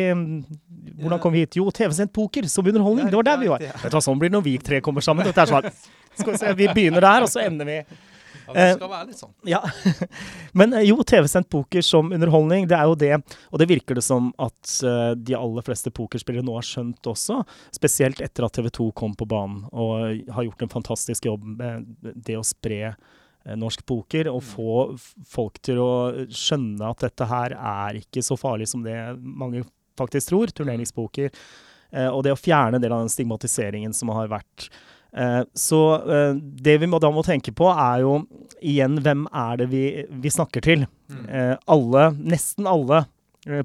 Hvordan kom vi hit? Jo, TV-sendt poker som underholdning. Det var der vi var. Vet du hva, Sånn blir det når vi tre kommer sammen. Skal vi se, vi begynner der, og så ender vi Ja, Eh, det skal være litt sånn. Ja. Men eh, jo, TV-sendt poker som underholdning, det er jo det. Og det virker det som at eh, de aller fleste pokerspillere nå har skjønt også. Spesielt etter at TV 2 kom på banen og har gjort en fantastisk jobb med det å spre norsk poker og få folk til å skjønne at dette her er ikke så farlig som det mange faktisk tror, turneringspoker. Eh, og det å fjerne en del av den stigmatiseringen som har vært. Eh, så eh, det vi må, da må tenke på, er jo igjen hvem er det vi, vi snakker til. Mm. Eh, alle, nesten alle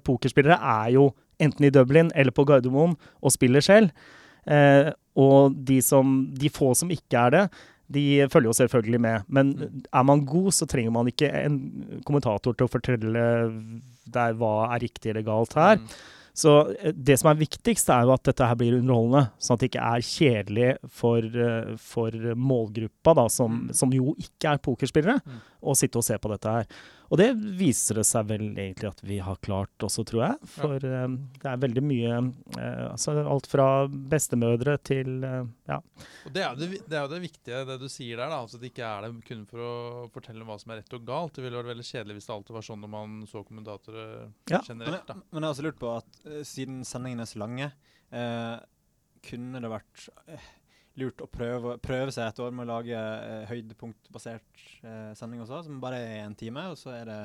pokerspillere er jo enten i Dublin eller på Gardermoen og spiller selv. Og de, som, de få som ikke er det, De følger jo selvfølgelig med. Men er man god, så trenger man ikke en kommentator til å fortelle deg hva er riktig eller galt her. Mm. Så eh, det som er viktigst, er jo at dette her blir underholdende. Sånn at det ikke er kjedelig for, eh, for målgruppa, da, som, Mm. som jo ikke er pokerspillere, Mm. å sitte og se på dette her. Og det viser det seg vel egentlig at vi har klart også, tror jeg. For eh, det er veldig mye eh, altså Alt fra bestemødre til eh, ja. Og det er, jo det, det er jo det viktige, det du sier der. da, altså det ikke er det kun for å fortelle hva som er rett og galt. Det ville vært veldig kjedelig hvis det alltid var sånn når man så kommentatorer Ja. Generelt. da. men jeg har også lurt på at siden sendingene er så lange, eh, kunne det vært eh, lurt å prøve, prøve seg et år med å lage eh, høydepunktbasert eh, sending også, som bare er en time, og så er det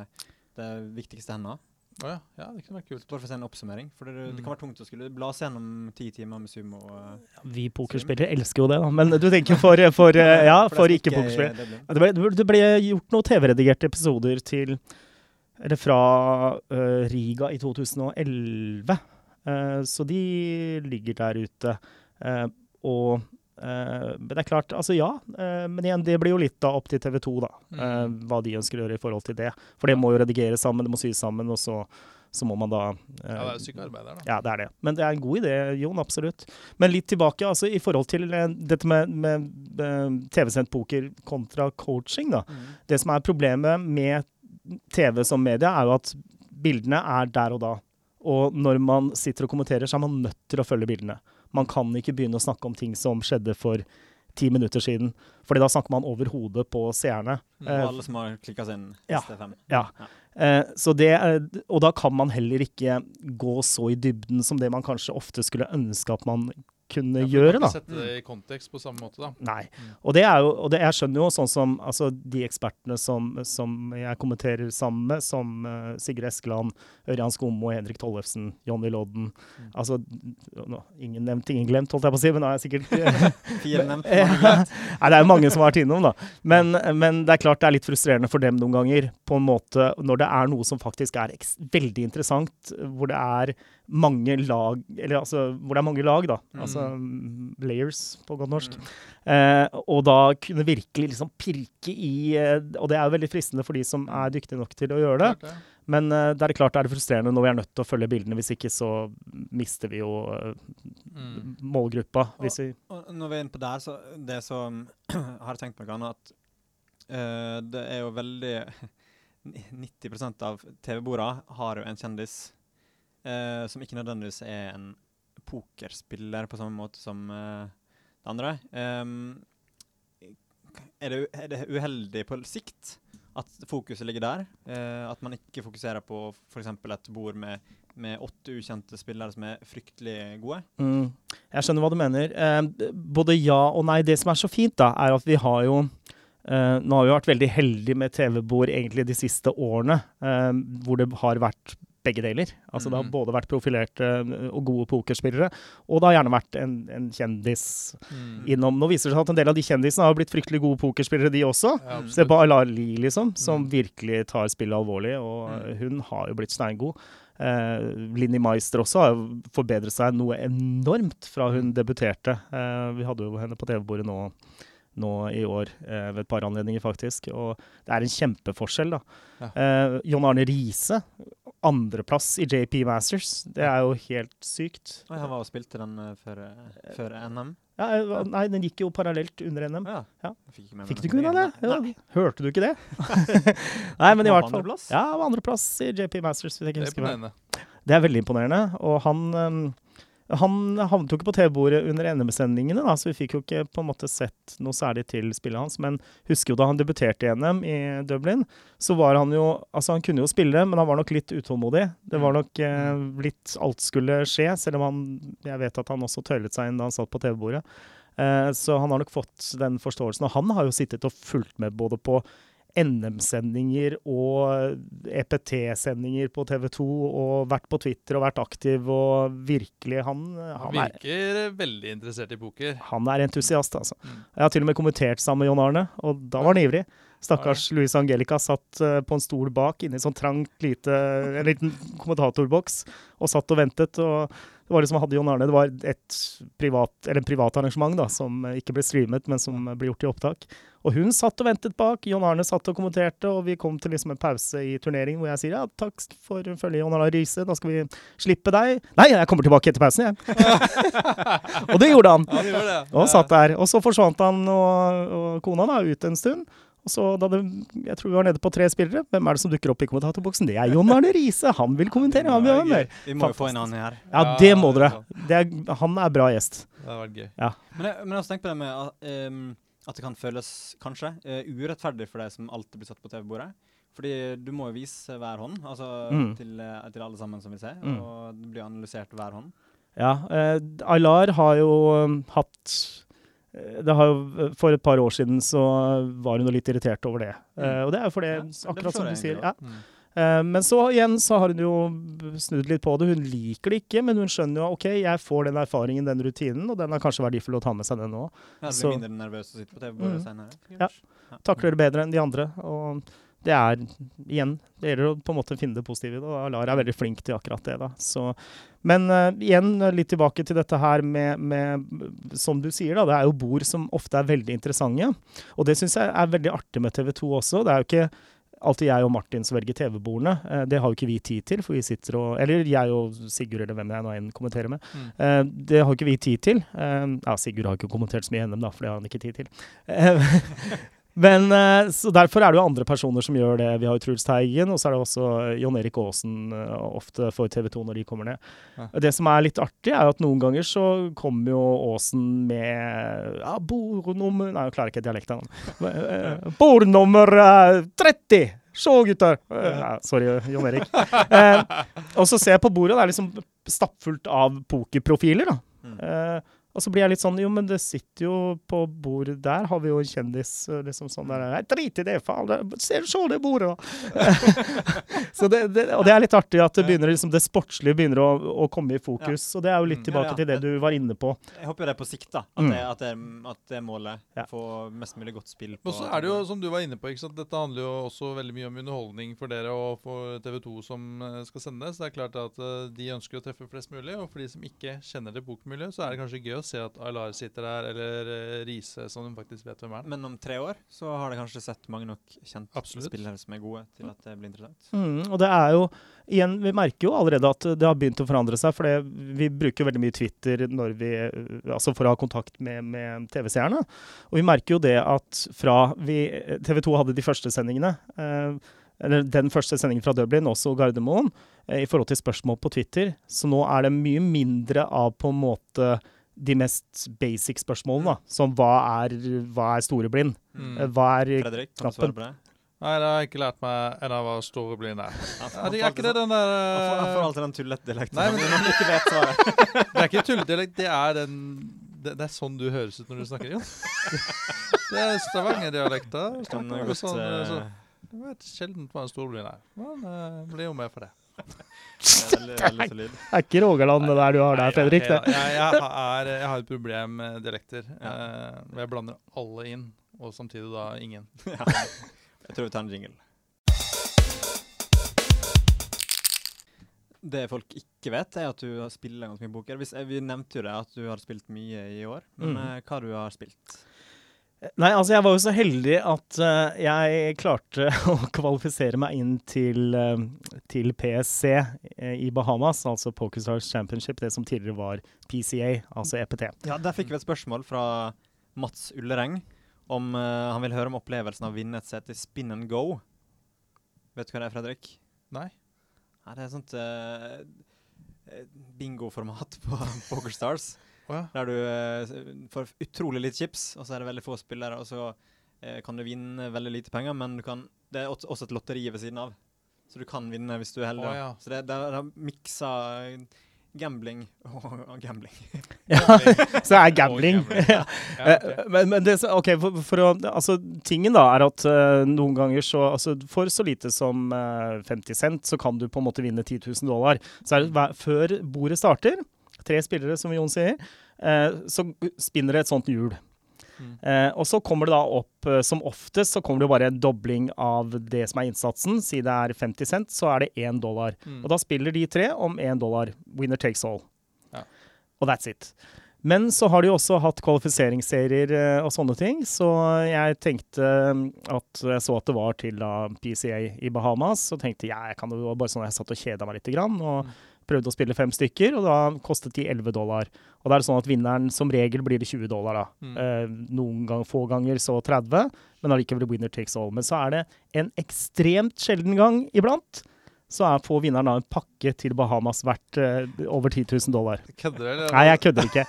det viktigste henda. Å ja, ja, det kunne vært kult. Bare for å se en oppsummering. For det, det Mm. kan være tungt å skulle blase gjennom ti timer med sumo. eh, Vi pokerspillere elsker jo det, da. Men du tenker for, for eh, Ja, for er ikke-pokerspillere. Dublin. Det ble, det ble gjort noen TV-redigerte episoder til Eller fra uh, Riga i 2011. Eh, så de ligger der ute. Eh, og Men det er klart, altså ja. eh, men igjen, det blir jo litt da opp til TV 2, da. eh, Mm. hva de ønsker å gjøre i forhold til det. For det må jo redigeres sammen, det må sys sammen, og så, så må man da eh, Ja, det er jo sykearbeider der, da. ja, det er det. Men det er en god idé, Jon. Absolutt. Men litt tilbake, altså i forhold til eh, dette med, med eh, TV-sendt poker kontra coaching, da. Mm. Det som er problemet med TV som media, er jo at bildene er der og da. Og når man sitter og kommenterer, så er man nødt til å følge bildene. Man kan ikke begynne å snakke om ting som skjedde for ti minutter siden. Fordi da snakker man over hodet på seerne. Mm. Eh, Og alle som har klikka seg inn ja. ST5. Ja. Eh, så det, og da kan man heller ikke gå så i dybden som det man kanskje ofte skulle ønske at man kunne Ja, gjøre. kan da. Sette det i kontekst på samme måte, da. Nei. Mm. Og det er jo, og det, jeg skjønner jo sånn som altså, de ekspertene som, som jeg kommenterer sammen med, som uh, Sigurd Eskeland, Ørjan Skommo, Henrik Tollefsen, Jonny Lodden. Mm. Altså, no, ingen nevnt, ingen glemt, holdt jeg på å si, men da er jeg sikkert Fire nevnt. Ja. Nei, det er jo mange som har vært innom, da. Men, men det er klart det er litt frustrerende for dem noen ganger, på en måte, når det er noe som faktisk er veldig interessant, hvor det er mange lag Eller altså, hvor det er mange lag, da. Mm. Altså mm, layers, på godt norsk. Mm. Eh, og da kunne virkelig liksom pirke i eh, Og det er jo veldig fristende for de som er dyktige nok til å gjøre det. Klart ja. Men uh, det er klart det er frustrerende når vi er nødt til å følge bildene. Hvis ikke så mister vi jo uh, Mm. målgruppa. Hvis vi Og når vi er inne på der, så det som har jeg tenkt meg noe at uh, det er jo veldig 90% av TV-borda har jo en kjendis eh, som ikke nødvendigvis er en pokerspiller på samme måte som eh, det andre. Um, er, det, er det uheldig på sikt at fokuset ligger der? Eh, at man ikke fokuserer på f.eks. et bord med, med åtte ukjente spillere som er fryktelig gode? Mm. Jeg skjønner hva du mener. Eh, både ja og nei. Det som er så fint, da, er at vi har jo Uh, Nå har vi vært veldig heldige med TV-bord egentlig de siste årene, uh, hvor det har vært begge deler. Altså Det har Mhm. både vært profilerte eh, og gode pokerspillere, og det har gjerne vært en, en kjendis Mm. innom. Nå viser det seg at en del av de kjendisene har blitt fryktelig gode pokerspillere, de også. Ja, Mm. Se på på Alali, liksom, som Mm. virkelig tar spillet alvorlig, og Mm. hun har jo blitt steingod. Eh, Linni Meister også har forbedret seg noe enormt fra hun debuterte. Eh, vi hadde jo henne på TV-bordet nå, nå i år eh, ved et par anledninger, faktisk. Og det er en kjempeforskjell, da. Ja. Eh, John Arne Riise, andreplass i JP Masters. Det er jo helt sykt. Og han var og spilte den eh, før, eh, før NM. Ja, eh, nei, den gikk jo parallelt under NM. Ja. Ja. Fikk, med Fikk du ikke unna det? Ja, Hørte du ikke det? Nei, men i hvert fall. andreplass? Ja, han var andreplass i JP Masters. Det er. Det er veldig imponerende. Og han, um, han havnet jo ikke på TV-bordet under NM-sendingene, da, så vi fikk jo ikke på en måte sett noe særlig til spillet hans. Men husker jo da han debuterte i NM i Dublin, så var han jo Altså, han kunne jo spille, men han var nok litt utålmodig. Det var nok eh, litt Alt skulle skje, selv om han Jeg vet at han også tøylet seg inn da han satt på TV-bordet. Eh, så han har nok fått den forståelsen. Og han har jo sittet og fulgt med både på NM-sendinger og EPT-sendinger på TV 2 og vært på Twitter og vært aktiv og virkelig Han, Han han, er, virker veldig interessert i poker. han er entusiast, altså. Mm. Jeg har til og med kommentert sammen med John Arne, og da var han ivrig. Stakkars Louise Angelica satt eh, på en stol bak inne i sånn trangt lite En liten kommentatorboks og satt og ventet. og Det var liksom hadde Jon Arne, det var et privat, eller en privat arrangement da, som ikke ble streamet, men som ble gjort i opptak. Og hun satt og ventet bak, Jon Arne satt og kommenterte, og vi kom til liksom en pause i turneringen hvor jeg sier ja, takk for følget, Jon Arne Riise, da skal vi slippe deg. Nei, jeg kommer tilbake etter pausen, jeg. og det gjorde han. Ja, det gjorde det. Og satt der. Og så forsvant han og, og kona da ut en stund. Og så da det, Jeg tror vi var nede på tre spillere. Hvem er det som dukker opp i kommentatorboksen? Det er Jon Arne Riise! Han vil kommentere, han vil være med. Vi må jo få en annen her. Ja, det må dere. Det er, han er bra gjest. Det hadde vært gøy. Men jeg, men jeg har tenkt på det med at, ehm, at det kan føles, kanskje, uh, urettferdig for deg som alltid blir satt på TV-bordet. Fordi du må jo vise hver hånd, altså Mm. til, eh, til alle sammen som vil se. Mm. Og det blir analysert hver hånd. Ja. Uh, Aylar har jo um, hatt eh, jo, For et par år siden så var hun jo litt irritert over det. Eh, og det er jo fordi, Ja, det akkurat som du sier. Ja. Mm. Eh, men så igjen så har hun jo snudd litt på det. Hun liker det ikke, men hun skjønner jo OK, jeg får den erfaringen, den rutinen, og den er kanskje verdifull å ta med seg, den òg. Ja, det Så- mindre nervøs å sitte på TV-bordet Mm. seinere. Ja. Takler det bedre enn de andre. Og det er igjen Det gjelder å på en måte finne det positive i det. Og Alar er veldig flink til akkurat det. da. Så, men uh, igjen litt tilbake til dette her med, med Som du sier, da. Det er jo bord som ofte er veldig interessante. Og det syns jeg er veldig artig med TV 2 også. Det er jo ikke alltid jeg og Martin som velger TV-bordene. Uh, det har jo ikke vi tid til, for vi sitter og Eller jeg og Sigurd, eller hvem jeg nå enn kommenterer med. Mm. Uh, det har jo ikke vi tid til. Eh, ja, Sigurd har ikke kommentert så mye NM, da, for det har han ikke tid til. Eh, men eh, så Derfor er det jo andre personer som gjør det. Vi har jo Truls Teigen, og så er det også Jon Erik Aasen eh, ofte for TV 2 når de kommer ned. Ja. Det som er litt artig, er jo at noen ganger så kommer jo Aasen med ja, bordnummer Nei, jeg klarer ikke dialekten. Eh, Bordnummer eh, 30! Se, gutter! Eh, ja, sorry, Jon Erik. Eh, og så ser jeg på bordet, det er liksom stappfullt av pokerprofiler. da. Mm. Eh, og så blir jeg litt sånn Jo, men det sitter jo på bordet der, har vi jo en kjendis eh, liksom sånn der Nei, drit i det, faen! Se, se det bordet, da! så det, det, og det er litt artig at det begynner liksom det sportslige begynner å, å komme i fokus. Og det er jo litt Mm. tilbake Ja, ja. til det du var inne på. Jeg håper jo det er på sikt, da. At, Mm. det, at, det, at det målet. Ja. Få mest mulig godt spill på Og så er det jo, som du var inne på, ikke sant? dette handler jo også veldig mye om underholdning for dere og for TV 2 som eh, skal sendes. Det er klart at eh, de ønsker å treffe flest mulig. Og for de som ikke kjenner det bokmiljøet, så er det kanskje gøy å se at Aylar sitter der, eller uh, Riise, som de faktisk vet hvem er. Men om tre år så har det kanskje sett mange nok kjente Absolutt. spillere som er gode, til at det blir interessant. Mm, og det er jo Igjen, vi merker jo allerede at det har begynt å forandre seg. For vi bruker veldig mye Twitter når vi, eh, altså for å ha kontakt med, med TV-seerne. Og vi merker jo det at fra vi TV 2 hadde de første sendingene, eh, eller den første sendingen fra Dublin, også Gardermoen, eh, i forhold til spørsmål på Twitter, så nå er det mye mindre av på en måte de mest basic spørsmålene. da, Som hva er, hva er storeblind? Mm. Eh, Hva er Fredrik, kan du knappen. svare på det? Nei, det har jeg ikke lært meg ennå hva storeblind er. Ja, Er det er ikke det den der Jeg får, får eh, alltid den tullete-dialekten. Nei, men- Når man ikke vet svaret. Det er ikke tulledialekt, det er den det, det er sånn du høres ut når du snakker, Jon. Det er Stavanger-dialekter. Kan sånn, eh, så- eh, Jeg vet sjelden hva en storblind er. Men uh, blir jo med for det. Det er ikke Rogaland det der du har der, Fredrik. Jeg, jeg, jeg, har, jeg har et problem med dialekter. Eh, jeg blander alle inn, og samtidig da ingen. Jeg tror vi tar en jingle. Det folk ikke vet, er at du har spiller ganske mye poker. Eh, vi nevnte jo det at du har spilt mye i år, men Mm. eh, hva du har spilt? Nei, altså jeg var jo så heldig at uh, jeg klarte å kvalifisere meg inn til, uh, til PSC eh, i Bahamas, altså PokerStars Championship, det som tidligere var PCA, altså EPT. Ja, Der fikk vi et spørsmål fra Mats Ullereng om han vil høre om opplevelsen av å vinne et sete i Spin and Go. Vet du hva det er, Fredrik? Nei. Nei, det er sånt eh, eh, bingoformat på PokerStars. Å ja. Der du eh, får utrolig litt chips, og så er det veldig få spillere. Og så eh, kan du vinne veldig lite penger, men du kan, det er også et lotteri ved siden av. Så du kan vinne hvis du er heldig. Oh, ja. Så det, det er miksa gambling og gambling. Ja, så det er gambling. Ja. Eh, Men, men det, ok, for, for å, altså, tingen da er at uh, noen ganger så altså, For så lite som uh, 50 cent, så kan du på en måte vinne 10 000 dollar. Så er det, hver, før bordet starter, tre spillere som Jon sier, eh, så spinner det et sånt hjul. Mm. Eh, og så kommer det da opp, eh, som oftest, så kommer det jo bare en dobling av det som er innsatsen. Si det er 50 cent, så er det én dollar. Mm. Og da spiller de tre om én dollar. Winner takes all. Ja. og that's it. Men så har de også hatt kvalifiseringsserier og sånne ting, så jeg tenkte at jeg så at det var til da PCA i Bahamas, så tenkte jeg jeg kan jo bare sånn jeg satt og kjeda meg litt, grann, og prøvde å spille fem stykker, og da kostet de 11 dollar. Og da er det sånn at vinneren som regel blir det 20 dollar, da. Mm. Eh, noen gang, få ganger så 30, men allikevel winner takes all. Men så er det en ekstremt sjelden gang iblant, så er, får vinneren da en pakke til Bahamas verdt eh, over 10 000 dollar. Kødder du, eller? Nei, jeg kødder ikke.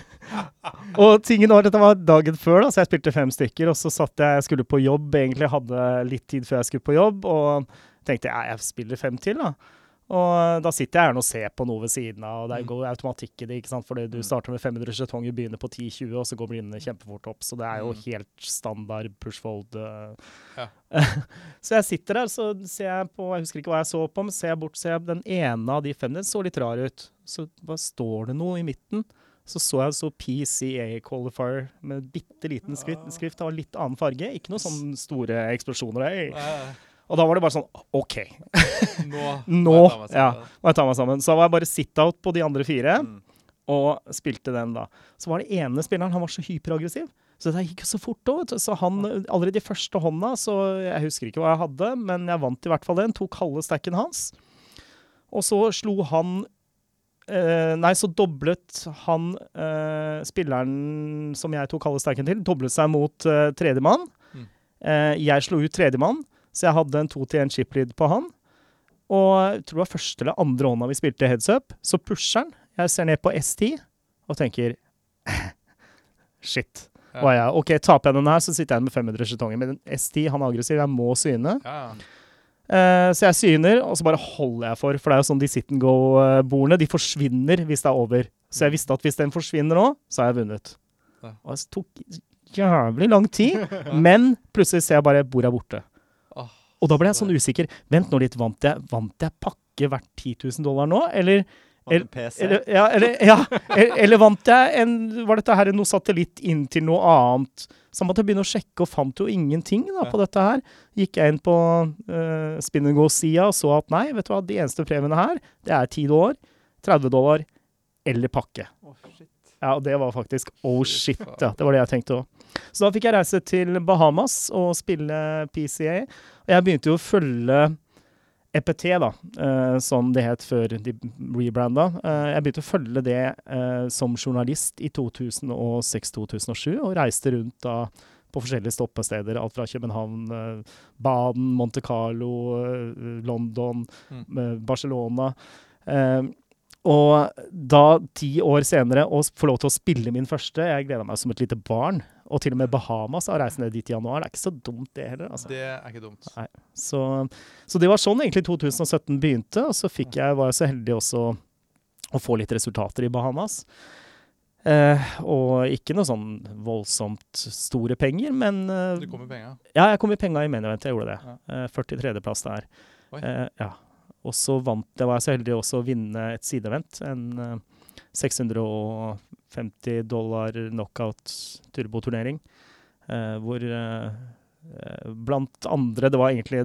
og tingen var, dette var dagen før, da, så jeg spilte fem stykker. Og så satt jeg, jeg skulle på jobb, egentlig hadde litt tid før jeg skulle på jobb, og tenkte jeg, jeg spiller fem til, da. Og da sitter jeg gjerne og ser på noe ved siden av, og det Mm. går automatikk i det. ikke sant? Fordi du Mm. starter med 500 skjetonger, begynner på 10-20, og så går blindene kjempefort opp. Så det er jo Mm. helt standard pushfold. eh. Ja. så jeg sitter der, så ser jeg på Jeg husker ikke hva jeg så på, men ser jeg bort, ser jeg den ene av de fem, den så litt rar ut. Så bare står det noe i midten. Så så jeg så PCA Qualifier med bitte liten skrift, skrift av litt annen farge. Ikke noen sånne store eksplosjoner. Hey. Og da var det bare sånn OK, Nå, Nå, må jeg ja. må jeg ta meg sammen. Så da var jeg bare sit-out på de andre fire, Mm. og spilte den da. Så var det ene spilleren, han var så hyperaggressiv. Så det gikk jo så fort òg. Så han allerede i første hånda, så jeg husker ikke hva jeg hadde, men jeg vant i hvert fall den. Tok halve stacken hans. Og så slo han eh, Nei, så doblet han eh, spilleren som jeg tok halve stacken til, doblet seg mot uh, tredjemann. Mm. Eh, jeg slo ut tredjemann, så jeg hadde en to til én chip lead på han. Og jeg tror det var første eller andre hånda vi spilte heads up, så pusher han. Jeg ser ned på S10 og tenker Shit. Ja. Og jeg, OK, taper jeg den her, så sitter jeg med 500 skjetonger. Men S10, han er aggressiv, jeg må syne. Ja. Eh, så jeg syner, og så bare holder jeg for. For det er jo sånn de sit and go-bordene. De forsvinner hvis det er over. Så jeg visste at hvis den forsvinner nå, så har jeg vunnet. Ja. Og det tok jævlig lang tid, men plutselig ser jeg bare bordet er borte. Og da ble jeg sånn usikker. Vent nå litt, vant jeg, vant jeg pakke verdt 10 000 dollar nå? Eller, PC. eller, ja, eller, ja, eller, eller vant jeg en Var dette her noe satellitt inn til noe annet? Så måtte jeg begynne å sjekke, og fant jo ingenting da, på dette her. Gikk jeg inn på uh, Spin and Go-sida og så at nei, vet du hva, de eneste premiene her, det er 10 dollar, 30 dollar eller pakke. Oh, shit. Ja, og det var faktisk oh shit, ja. Det var det jeg tenkte òg. Så da fikk jeg reise til Bahamas og spille PCA. Og jeg begynte jo å følge EPT, da, eh, som det het før de rebranda. Eh, jeg begynte å følge det eh, som journalist i 2006-2007, og reiste rundt da på forskjellige stoppesteder. Alt fra København, eh, Baden, Monte Carlo, eh, London, Mm. eh, Barcelona. Og da, ti år senere, å få lov til å spille min første Jeg gleda meg som et lite barn. Og til og med Bahamas har reise ned dit i januar. Det er ikke så dumt, det heller. altså. Det er ikke dumt. Så, så det var sånn egentlig 2017 begynte, og så fikk jeg, var jeg så heldig også å få litt resultater i Bahamas. Eh, og ikke noe sånn voldsomt store penger, men eh, Du kom med penga. Ja, jeg kom i penga i main event, jeg gjorde det. Ja. Eh, 43.-plass der. Eh, ja. Og så vant jeg, var jeg så heldig også å vinne et sideevent. En eh, 650 dollar knockout turboturnering. Eh, hvor eh, blant andre Det var egentlig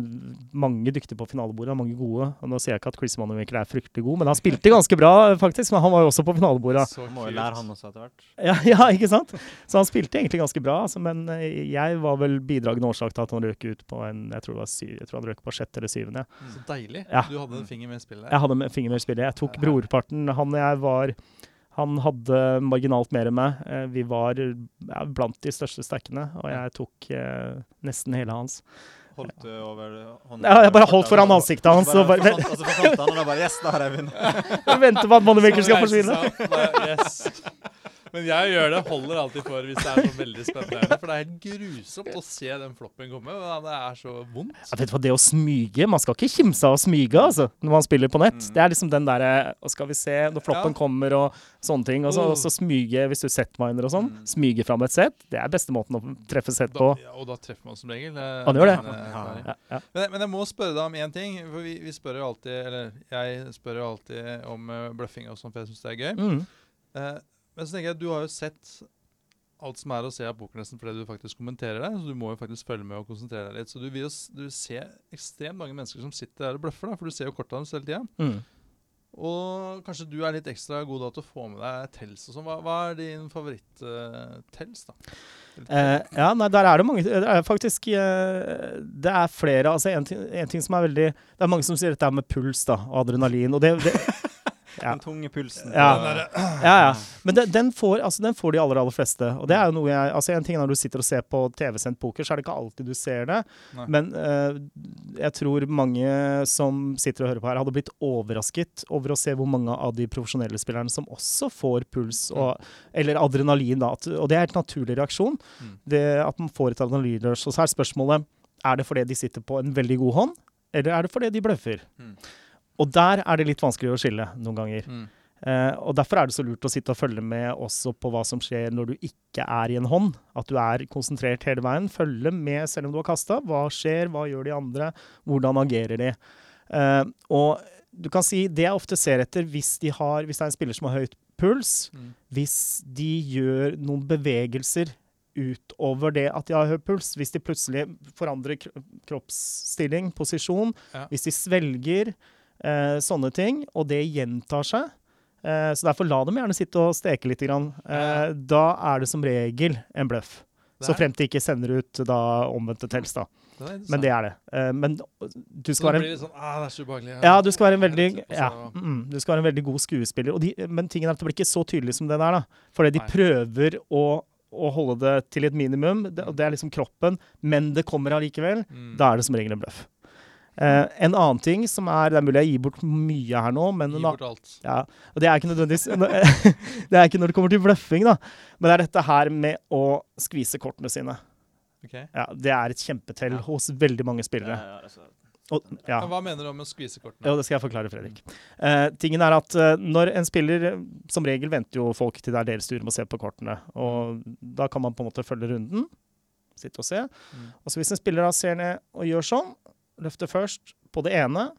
mange dyktige på finalebordet, mange gode. Og nå sier jeg ikke at Chris Manomaker er fryktelig god, men han spilte ganske bra, faktisk. Men han var jo også på finalebordet. Så må jo lære han også etter hvert. Ja, ja, ikke sant? Så han spilte egentlig ganske bra, altså, men eh, jeg var vel bidragende årsak til at han røk ut på en Jeg tror, det var syv, jeg tror han røk på sjette eller syvende. Så deilig. Ja. Du hadde en finger med i spillet. Jeg hadde en finger med i spillet. Jeg tok brorparten. Han og jeg var Han hadde marginalt mer enn meg. Eh, Vi var ja, blant de største stackene, og jeg tok eh, nesten hele hans. Holdt du over hånden? Ja, jeg bare holdt foran ansiktet hans og Bare bare Og så forsvant han, og da bare Yes, da har jeg vunnet. venter på at Moneymaker skal forsvinne. Yes. Men jeg gjør det, holder alltid for hvis det er så veldig spennende. For det er helt grusomt å se den floppen komme. men Det er så vondt. Ja, vet du hva, Det å smyge Man skal ikke kimse av å smyge altså, når man spiller på nett. Mm. Det er liksom den derre Skal vi se, når floppen Ja. kommer og sånne ting. Og så, Oh. og så smyge, hvis du setminer og sånn. Mm. Smyge fram et sett. Det er beste måten å treffe sett Da, på. ja, og da treffer man som regel. eh, Man gjør det. men, eh, Ja. Men, men jeg må spørre deg om én ting. For vi, vi spør jo alltid Eller jeg spør jo alltid om uh, bløffing og sånn, for jeg syns det er gøy. Mm. Eh, men så tenker jeg, du har jo sett alt som er å se av pokernesten fordi du faktisk kommenterer det. Så du må jo faktisk følge med og konsentrere deg litt. Så du vil jo du ser ekstremt mange mennesker som sitter der og bløffer, da, for du ser jo kortene deres hele tida. Mm. Og kanskje du er litt ekstra god da til å få med deg tels og sånn. Hva, hva er din favoritt-tels, da? Uh, ja, nei, der er det mange Det er faktisk uh, Det er flere. Altså, en, ting, en ting som er veldig Det er mange som sier dette med puls da, og adrenalin. Og det, det. Den tunge pulsen. Ja. Ja, ja. Men den, den, får, altså, den får de aller, aller fleste. Og det er jo noe jeg Altså, en ting er når du sitter og ser på TV-sendt poker, så er det ikke alltid du ser det. Nei. Men uh, jeg tror mange som sitter og hører på her, hadde blitt overrasket over å se hvor mange av de profesjonelle spillerne som også får puls, og, eller adrenalin, da. Og det er en naturlig reaksjon. Mm. Det at man får et adrenalinrush. Og så er spørsmålet er det fordi de sitter på en veldig god hånd, eller er det fordi de bløffer? Mm. Og der er det litt vanskelig å skille noen ganger. Mm. Eh, og Derfor er det så lurt å sitte og følge med også på hva som skjer når du ikke er i en hånd. At du er konsentrert hele veien. Følge med selv om du har kasta. Hva skjer, hva gjør de andre, hvordan agerer de? Eh, og du kan si det jeg ofte ser etter hvis, de har, hvis det er en spiller som har høyt puls, Mm. hvis de gjør noen bevegelser utover det at de har høy puls, hvis de plutselig forandrer kroppsstilling, posisjon, Ja. hvis de svelger, sånne ting, og det gjentar seg. Eh, så derfor la dem gjerne sitte og steke litt. Grann. Eh, da er det som regel en bløff. Så fremt de ikke sender ut da omvendte tels, da. Den er. Men det er det. Eh, men du skal det være blir litt sånn ah, det er så ubehagelig. ja, du skal være en veldig, er ja, mm, du skal være en veldig god skuespiller. Og de, men tingen er at det blir ikke så tydelig som det der. da. Fordi de prøver å, å holde det til et minimum. Det, det er liksom kroppen, men det kommer allikevel. Mm. Da er det som regel en bløff. Eh, en annen ting som er Det er mulig jeg gir bort mye her nå, men Gi bort alt. ja, og det er ikke nødvendigvis Det er ikke når det kommer til bløffing, da. Men det er dette her med å skvise kortene sine. Okay. Ja, Det er et kjempetell Ja. hos veldig mange spillere. Ja, altså, Og, ja. Hva mener du om å skvise kortene? Jo, det skal jeg forklare, Fredrik. Uh, tingen er at uh, når en spiller Som regel venter jo folk til det er deres tur med å se på kortene. Og da kan man på en måte følge runden. Sitte og se. Mm. Og så hvis en spiller da ser ned og gjør sånn, løfter først på det ene,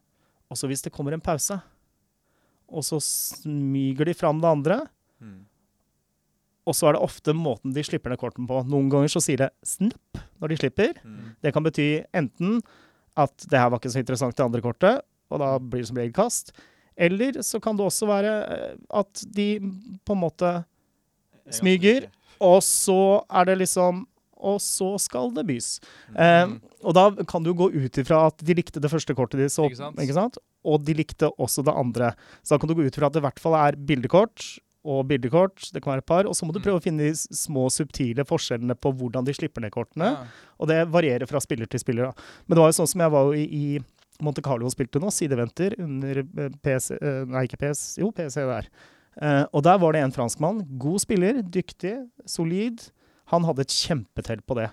og så hvis det kommer en pause, og så smyger de fram det andre, mm. og så er det ofte måten de slipper ned kortene på. Noen ganger så sier det 'snapp' når de slipper. Mm. Det kan bety enten at det her var ikke så interessant det andre kortet, og da blir det som regel kast. Eller så kan det også være eh, at de på en måte Smyger. Og så er det liksom Og så skal det bys. Eh, Mm. Og da kan du gå ut ifra at de likte det første kortet ditt? Og de likte også det andre. Så da kan du gå ut ifra at det i hvert fall er bildekort og bildekort, det kan være et par, og så må du Mm. prøve å finne de små subtile forskjellene på hvordan de slipper ned kortene. Ja. Og det varierer fra spiller til spiller. Da. Men det var jo sånn som jeg var jo i, i Monte Carlo og spilte nå, sideventer under eh, PC eh, Nei, ikke PS, jo, PC der. Uh, og der var det en franskmann. God spiller, dyktig, solid. Han hadde et kjempetelt på det.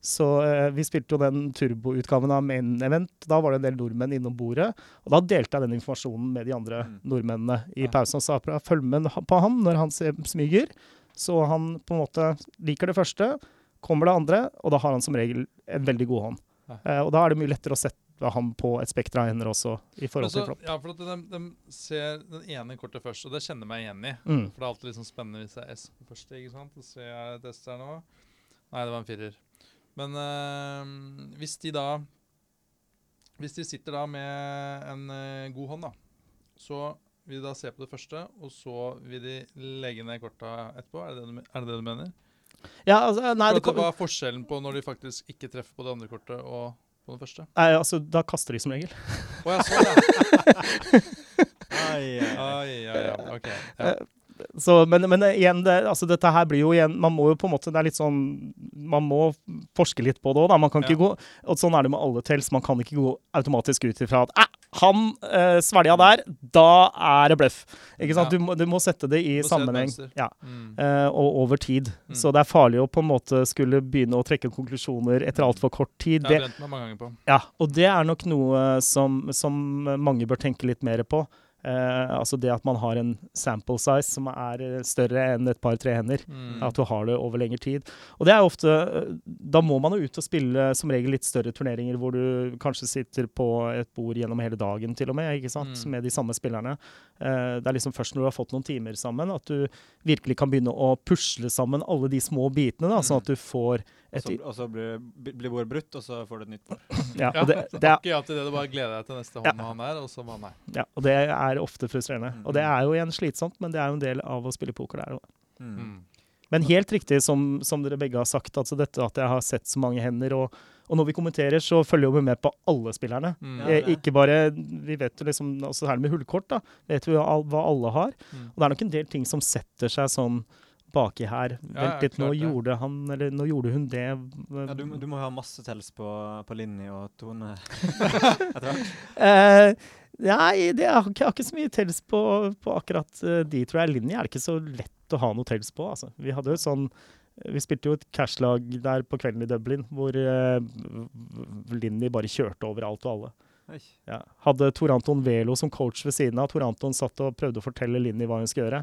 Så eh, vi spilte jo den turboutgaven av Main Event. Da var det en del nordmenn innom bordet. Og da delte jeg den informasjonen med de andre Mm. nordmennene i Ja. pausen og sa følg med på han når han smyger. Så han på en måte liker det første, kommer det andre, og da har han som regel en veldig god hånd. Ja. Eh, og da er det mye lettere å sette han på et spekter av hender også, i forhold forhold til flopp. ja, for at de, de ser den ene kortet først, og det kjenner jeg meg igjen i. Mm. For det er alltid liksom spennende hvis det er S på første, ikke sant? Så er det S der nå. Nei, det var en firer. Men eh, hvis de da Hvis de sitter da med en eh, god hånd, da, så vil de da se på det første, og så vil de legge ned korta etterpå? Er det det du, er det, det du mener? Ja, altså, nei, For det, kom... Hva er forskjellen på når de faktisk ikke treffer på det andre kortet, og på det første? nei, altså, da kaster de som regel. Å ja, sånn, ja. Ai, ai, ai. Ai, ja, ja. Så, men, men igjen, det, altså, dette her blir jo igjen Man må jo på en måte Det er litt sånn Man må forske litt på det òg, da. Man kan ikke Ja. gå Og sånn er det med alle tels. Man kan ikke gå automatisk ut ifra at han eh, svelga der, da er det bløff. Ikke sant? Ja. Du, må, du må sette det i sammenheng. Ja. Mm. eh, og over tid. Mm. Så det er farlig å på en måte skulle begynne å trekke konklusjoner etter altfor kort tid. Det, ja, og det er nok noe som, som mange bør tenke litt mer på. Eh, altså det at man har en sample size som er eh, større enn et par-tre hender. Mm. At du har det over lengre tid. Og det er ofte eh, Da må man jo ut og spille som regel litt større turneringer hvor du kanskje sitter på et bord gjennom hele dagen til og med, ikke sant? Mm. med de samme spillerne. Eh, det er liksom først når du har fått noen timer sammen at du virkelig kan begynne å pusle sammen alle de små bitene, da, sånn Mm. at du får Og et så, og så blir, blir bordet brutt, og så får du et nytt bord. Ja, Ja, og det, det, er, ja til det du bare gleder deg til neste hånd han er, og så var nei. ja, og det er er ofte frustrerende. Og det er jo igjen slitsomt, men det er jo en del av å spille poker der òg. Mm. Mm. Men helt riktig, som, som dere begge har sagt, altså dette at jeg har sett så mange hender. Og, og når vi kommenterer, så følger vi med på alle spillerne. Mm. Ja, Eh, ikke bare Vi vet jo liksom altså her med hullkort, da, vet vi hva alle har. Mm. Og det er nok en del ting som setter seg sånn baki her. Vent litt, nå gjorde han Eller nå gjorde hun det. Ja, du, du må jo ha masse tels på, på Linni og Tone etter hvert. Eh, nei, det er, jeg har ikke så mye tels på, på akkurat uh, de, tror jeg. Linni er det ikke så lett å ha noe tels på. Altså. Vi hadde jo sånn vi spilte jo et cash-lag der på kvelden i Dublin, hvor uh, Linni bare kjørte over alt og alle. Ja. Hadde Tor Anton Velo som coach ved siden av. Tor Anton satt og prøvde å fortelle Linni hva hun skulle gjøre.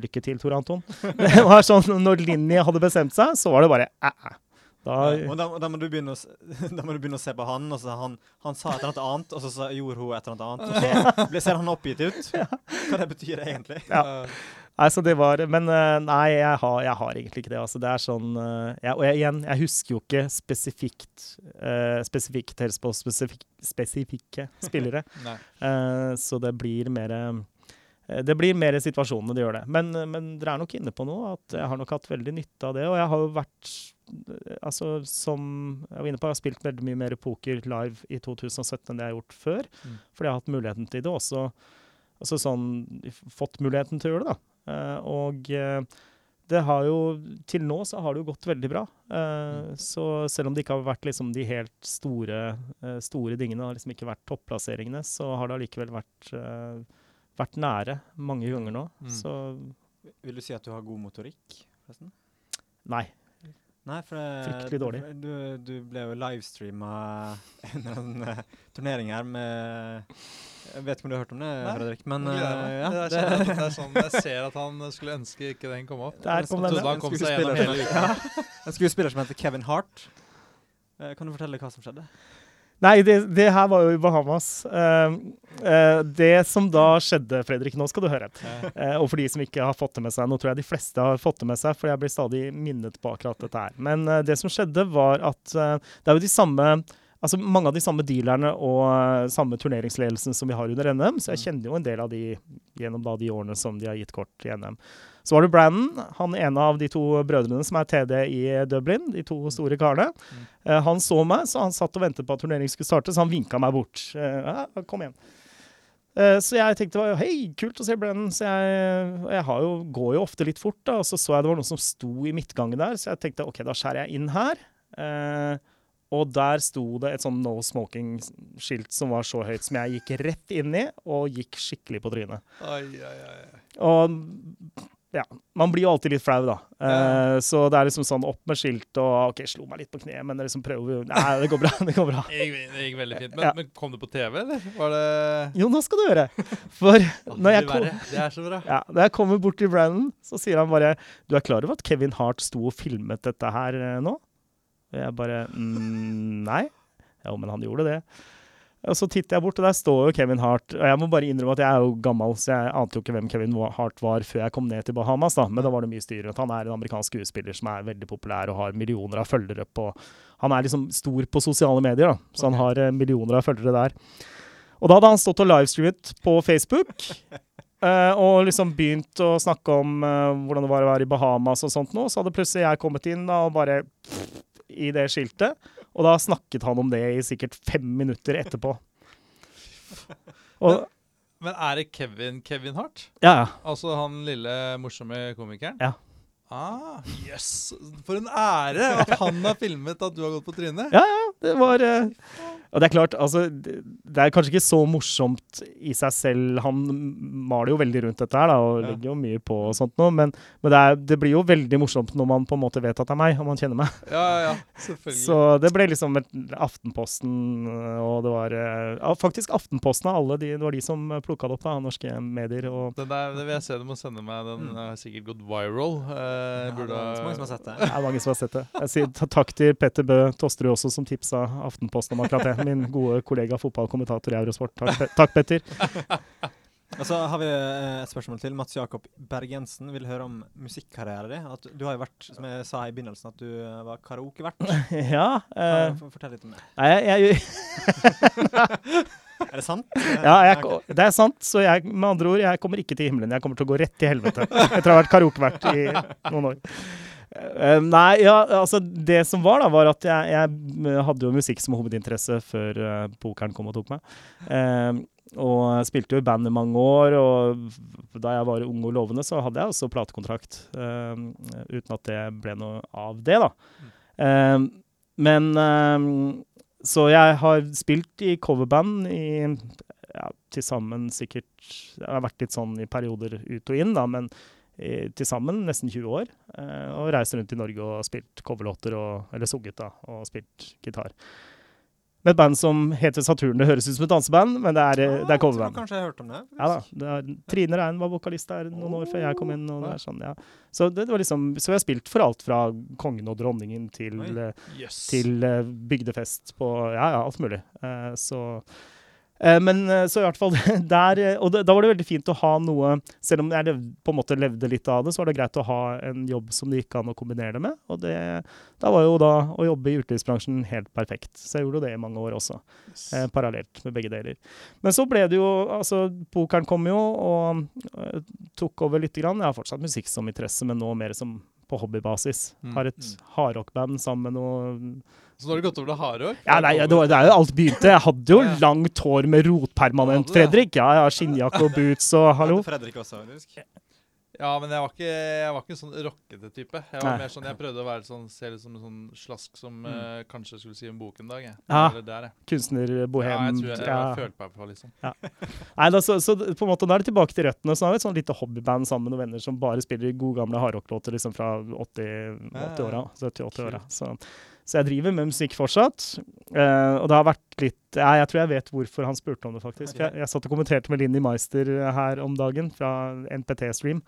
Lykke til, Tor Anton. Det var sånn, Når Linni hadde bestemt seg, så var det bare æ. Da, Ja, da, da, må å, da må du begynne å se på han, og så han, han sa et eller annet annet, og så sa, gjorde hun et eller annet annet. Og så ble, ser han oppgitt ut. Hva det betyr egentlig. Ja. Nei, så det var Men eh, nei, jeg har, jeg har egentlig ikke det. Altså, det er sånn ja, jeg, Og jeg, igjen, jeg husker jo ikke spesifikt uh, spesifikt helst på spesifikke spillere. Eh, så det blir mer eh, det blir mer situasjonene det gjør det. Men, eh, men dere er nok inne på noe, at jeg har nok hatt veldig nytte av det. Og jeg har jo vært eh, Altså, som jeg var inne på, jeg har spilt veldig mye mer poker live i 2017 enn det jeg har gjort før. Mm. Fordi jeg har hatt muligheten til det også. også sånn Fått muligheten til å gjøre det, da. Eh, og eh, det har jo Til nå så har det jo gått veldig bra. Eh, Så selv om det ikke har vært liksom de helt store, eh, store dingene, har liksom ikke vært topplasseringene, så har det allikevel vært, eh, vært nære mange ganger nå. Mm. Så Vil du si at du har god motorikk, forresten? nei. Nei, for det, Fryktelig dårlig. Du, du ble jo livestreama under en uh, turnering her med Jeg vet ikke om du har hørt om det, Nei, Fredrik? Men eh, ja, det er det, sånn, det er sånn, jeg ser at han skulle ønske ikke den kom opp. Der kom den. Han kom seg gjennom hele som- uka. Ja, en skuespiller som heter Kevin Hart. Eh, kan du fortelle hva som skjedde? Nei, det, det her var jo i Bahamas. Uh, uh, det som da skjedde, Fredrik, nå skal du høre. Uh, og for de som ikke har fått det med seg, nå tror jeg de fleste har fått det med seg, for jeg blir stadig minnet på akkurat dette her. Men eh, det som skjedde, var at det er jo de samme Altså mange av de samme dealerne og samme turneringsledelsen som vi har under NM, så jeg kjenner jo en del av de gjennom da de årene som de har gitt kort i NM. Så var det Brandon, han ene av de to brødrene som er TD i Dublin, de to store karene. Eh, han så meg, så han satt og ventet på at turneringen skulle starte, så han vinka meg bort. Ja, kom igjen. Eh, så jeg tenkte hei, kult å se Brennan. Så jeg, jeg har jo, går jo ofte litt fort, da, og så så jeg det var noen som sto i midtgangen der, så jeg tenkte OK, da skjærer jeg inn her. Eh, og der sto det et sånn no smoking-skilt som var så høyt som jeg gikk rett inn i, og gikk skikkelig på trynet. Ai, ai, ai. Og ja, man blir jo alltid litt flau, da. Eh, så det er liksom sånn opp med skilt og OK, slo meg litt på kneet, men det liksom prøver vi Nei, det går bra. Det går bra. Det gikk, det gikk veldig fint. Men, Ja. men kom det på TV, eller? Var det Jo, nå skal du høre. For når jeg kom. Det er så bra. ja, når jeg kommer bort til Brandon, så sier han bare Du er klar over at Kevin Hart sto og filmet dette her eh, nå? Og jeg bare mm, Nei. Jo, men han gjorde det. Og så titter jeg bort, og der står jo Kevin Hart. Og jeg må bare innrømme at jeg er jo gammel, så jeg ante jo ikke hvem Kevin Hart var før jeg kom ned til Bahamas, da. Men da var det mye styr rundt. Han er en amerikansk skuespiller som er veldig populær og har millioner av følgere på Han er liksom stor på sosiale medier, da. Så han har eh, millioner av følgere der. Og da hadde han stått og livestreamet på Facebook. Uh, og liksom begynt å snakke om uh, hvordan det var å være i Bahamas og sånt noe. Så hadde plutselig jeg kommet inn da, og bare i det skiltet. Og da snakket han om det i sikkert fem minutter etterpå. Og, Men er det Kevin Kevin Hart? ja, ja. Altså han lille morsomme komikeren? Ja. Ah, Jøss! For en ære at han har filmet at du har gått på trynet. Ja, ja, det var eh, Og det er klart, altså Det er kanskje ikke så morsomt i seg selv. Han maler jo veldig rundt dette her, da, og Ja. legger jo mye på og sånt noe. Men, men det, er, det blir jo veldig morsomt når man på en måte vet at det er meg, og man kjenner meg. Ja, ja. Selvfølgelig. Så det ble liksom Aftenposten, og det var eh, ja, Faktisk Aftenposten av alle, de, det var de som plukka det opp, da, norske medier. og det, der, det vil jeg se du må sende meg. Den har sikkert gått viral. Eh, Ja, burde det er mange som har sett det. det er mange som har sett det. Jeg sier takk til Petter Bø Tosterud også, som tipsa Aftenposten om akkurat det. Min gode kollega fotballkommentator i Eurosport. Takk, takk Petter. Og så har vi eh, et spørsmål til. Mats Jakob Bergensen vil høre om musikkarrieren din. At du har jo vært, som jeg sa i begynnelsen, at du eh, var karaokevert. Ja. Kan Eh, du Fortell litt om det. nei, jeg, jeg, Er det sant? Ja, jeg, det er sant. Så jeg, med andre ord, jeg kommer ikke til himmelen. Jeg kommer til å gå rett til helvete. Etter å ha vært karaokevert i noen år. Uh, nei, ja, altså Det som var, da, var at jeg, jeg hadde jo musikk som hovedinteresse før uh, pokeren kom og tok meg. Uh, og spilte jo i band i mange år, og da jeg var ung og lovende, så hadde jeg også platekontrakt. uten at det ble noe av det, da. Eh, men Så jeg har spilt i coverband i ja, til sammen sikkert Jeg har vært litt sånn i perioder ut og inn, da, men i- til sammen nesten 20 år. eh, og reist rundt i Norge og spilt coverlåter, og, eller sunget, da, og spilt gitar. Med et band som heter Saturn. Det høres ut som et danseband, men det er, ja, det er Jeg tror coverband. kanskje jeg har hørt om det. Ja da. Det er, Trine Rein var vokalist der noen år før jeg kom inn. Og det er sånn, ja. Så det, det var liksom, så vi har spilt for alt fra kongen og dronningen til, eh, Yes. til eh, bygdefest på Ja, ja, alt mulig. Uh, så Men eh, så i hvert fall der eh, Og da var det veldig fint å ha noe Selv om jeg på en måte levde litt av det, så var det greit å ha en jobb som det gikk an å kombinere det med. Og det, da var jo da å jobbe i utelivsbransjen helt perfekt. Så jeg gjorde det i mange år også. Eh, parallelt med begge deler. Men så ble det jo Altså, pokeren kom jo og eh, tok over lite grann. Jeg har fortsatt musikk som interesse, men nå mer som på hobbybasis. Mm. Har et hardrockband sammen med noe Så nå har du gått over til hardrock? ja, nei, det, var, det er jo alt begynte. Jeg hadde jo Ja. langt hår med rotpermanent, det? Fredrik. Ja, ja, skinnjakke og boots og hallo. Hadde Fredrik også, husk. Ja, men jeg var ikke, jeg var ikke en sånn rockete type. Jeg var Nei. mer sånn, jeg prøvde å være sånn, se litt som en sånn slask som eh, kanskje skulle si en bok en dag. Jeg. Ja. Der, jeg. Kunstnerbohem. Ja, jeg tror jeg, jeg, Ja. følte meg på liksom. Nei, da, så, så på en måte, da er det tilbake til røttene. Så har vi et sånn lite hobbyband sammen med noen venner som bare spiller gode gamle hardrocklåter liksom fra 80 80-åra. 70-80-åra. Så, så jeg driver med musikk fortsatt. Eh, og det har vært litt ja, Jeg tror jeg vet hvorfor han spurte om det, faktisk. For jeg, jeg satt og kommenterte med Linni Meister her om dagen fra NPT-stream.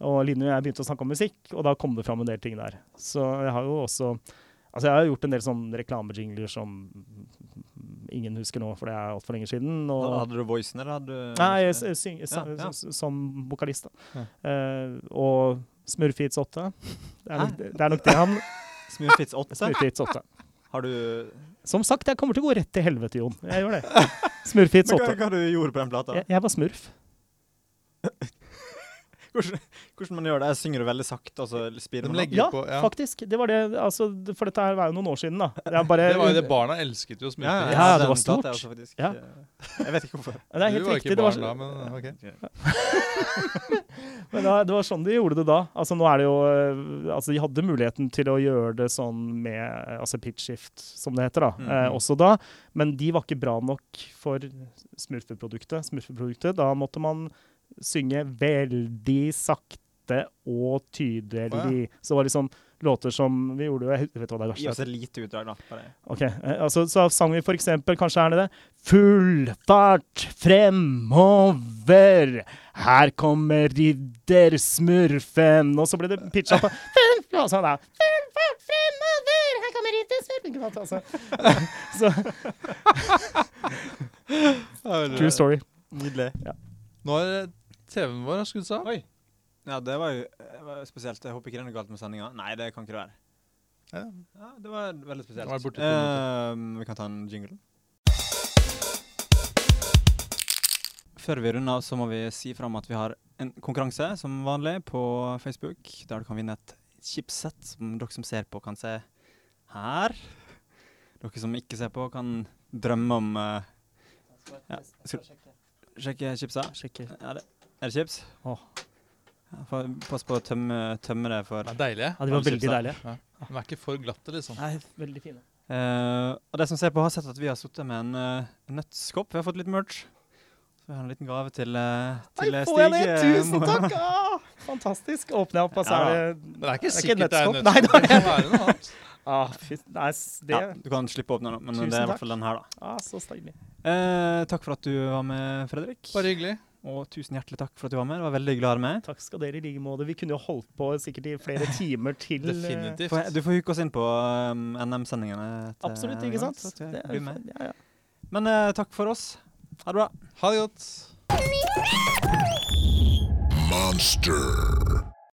Og Linni og jeg begynte å snakke om musikk, og da kom det fram en del ting der. Så jeg har jo også Altså, jeg har gjort en del sånne reklamejingler som ingen husker nå, for det er altfor lenge siden. Og, Hadde du voicen, eller hadde du Nei, jeg jeg syng, Ja, ja. s- s- som vokalist, da. Ja. Eh, og Smurfits 8. Det er, nok, det er nok det han Smurfits 8? Smurfits 8. Har du Som sagt, jeg kommer til å gå rett til helvete, Jon. Jeg gjør det. Smurfits Men hva, 8. hva du gjorde på den plata? Jeg, jeg var smurf. Hvordan, hvordan man gjør det? Jeg synger veldig sakte, og så speeder man Ja, på, ja. faktisk. Det var det, altså, for dette her var jo noen år siden, da. Jeg bare, Det var jo det barna elsket jo å Ja, smurfe. ja, Ja, det var stort. er også faktisk, Ja. eh, Jeg vet ikke hvorfor. Det er helt du var riktig. ikke Det var, barn da, men ok. Men da, det var sånn de gjorde det da. Altså nå er det jo øh, Altså de hadde muligheten til å gjøre det sånn med øh, altså pitch shift, som det heter, da. Mhm. Eh, også da. Men de var ikke bra nok for smurfeproduktet. Smurfeproduktet. Da måtte man synge veldig sakte og tydelig. Så det var liksom låter som Vi gjorde jo Jeg vet hva det er Gi oss et lite utdrag, da. Ok, eh, altså Så sang vi for eksempel, kanskje er det det Full fart fremover Her kommer riddersmurfen Og så ble det pitcha på ja, sånn da Full fart fremover Her kommer riddersmurfen altså. Så, True story Nydelig. Nå er TV-en vår skrudd seg av. Oi. Ja, det var jo det var spesielt. Jeg håper ikke det er noe galt med sendinga. Nei, det kan ikke det være. Ja. Ja, det var veldig spesielt. Var borte uh. Eh, vi kan ta en jingle. Før vi runder av, så må vi si fram at vi har en konkurranse som vanlig på Facebook, der du kan vinne et chipset som dere som ser på, kan se her. Dere som ikke ser på, kan drømme om uh, Ja, skal- Sjekke chipsa. Sjekke. Ja, det. Er det chips? Oh. Pass på å tømme, tømme det for Det er deilige. Ja, de var veldig chipsa. deilige De er ikke for glatte, liksom. Nei, veldig fine Uh, og de som ser på, har sett at vi har sittet med en uh, nøttskopp. Vi har fått litt merch. Så vi har en liten gave til, uh, til Oi, eh, får jeg det? Stig, Tusen takk! Ah, fantastisk. Åpner jeg opp, og så Ja, er det det er ikke Det er ikke sikkert det er nøttskopp. Nei, det det kan være noe annet. ah, fy, nei, det Ja, du kan slippe å åpne den, men Tusen det er i hvert fall den her, da. ah, Så. Eh, takk for at du var med, Fredrik. Bare hyggelig. Og tusen hjertelig takk for at du var med. Det var veldig glad deg med. Takk skal dere i like måte. Vi kunne jo holdt på sikkert i flere timer til. eh, Definitivt. Får Du får hooke oss inn på um, NM-sendingene. Absolutt, ikke sant? Så Det er ja, ja. Men uh, takk for oss. Ha det bra. Ha det godt. Monster.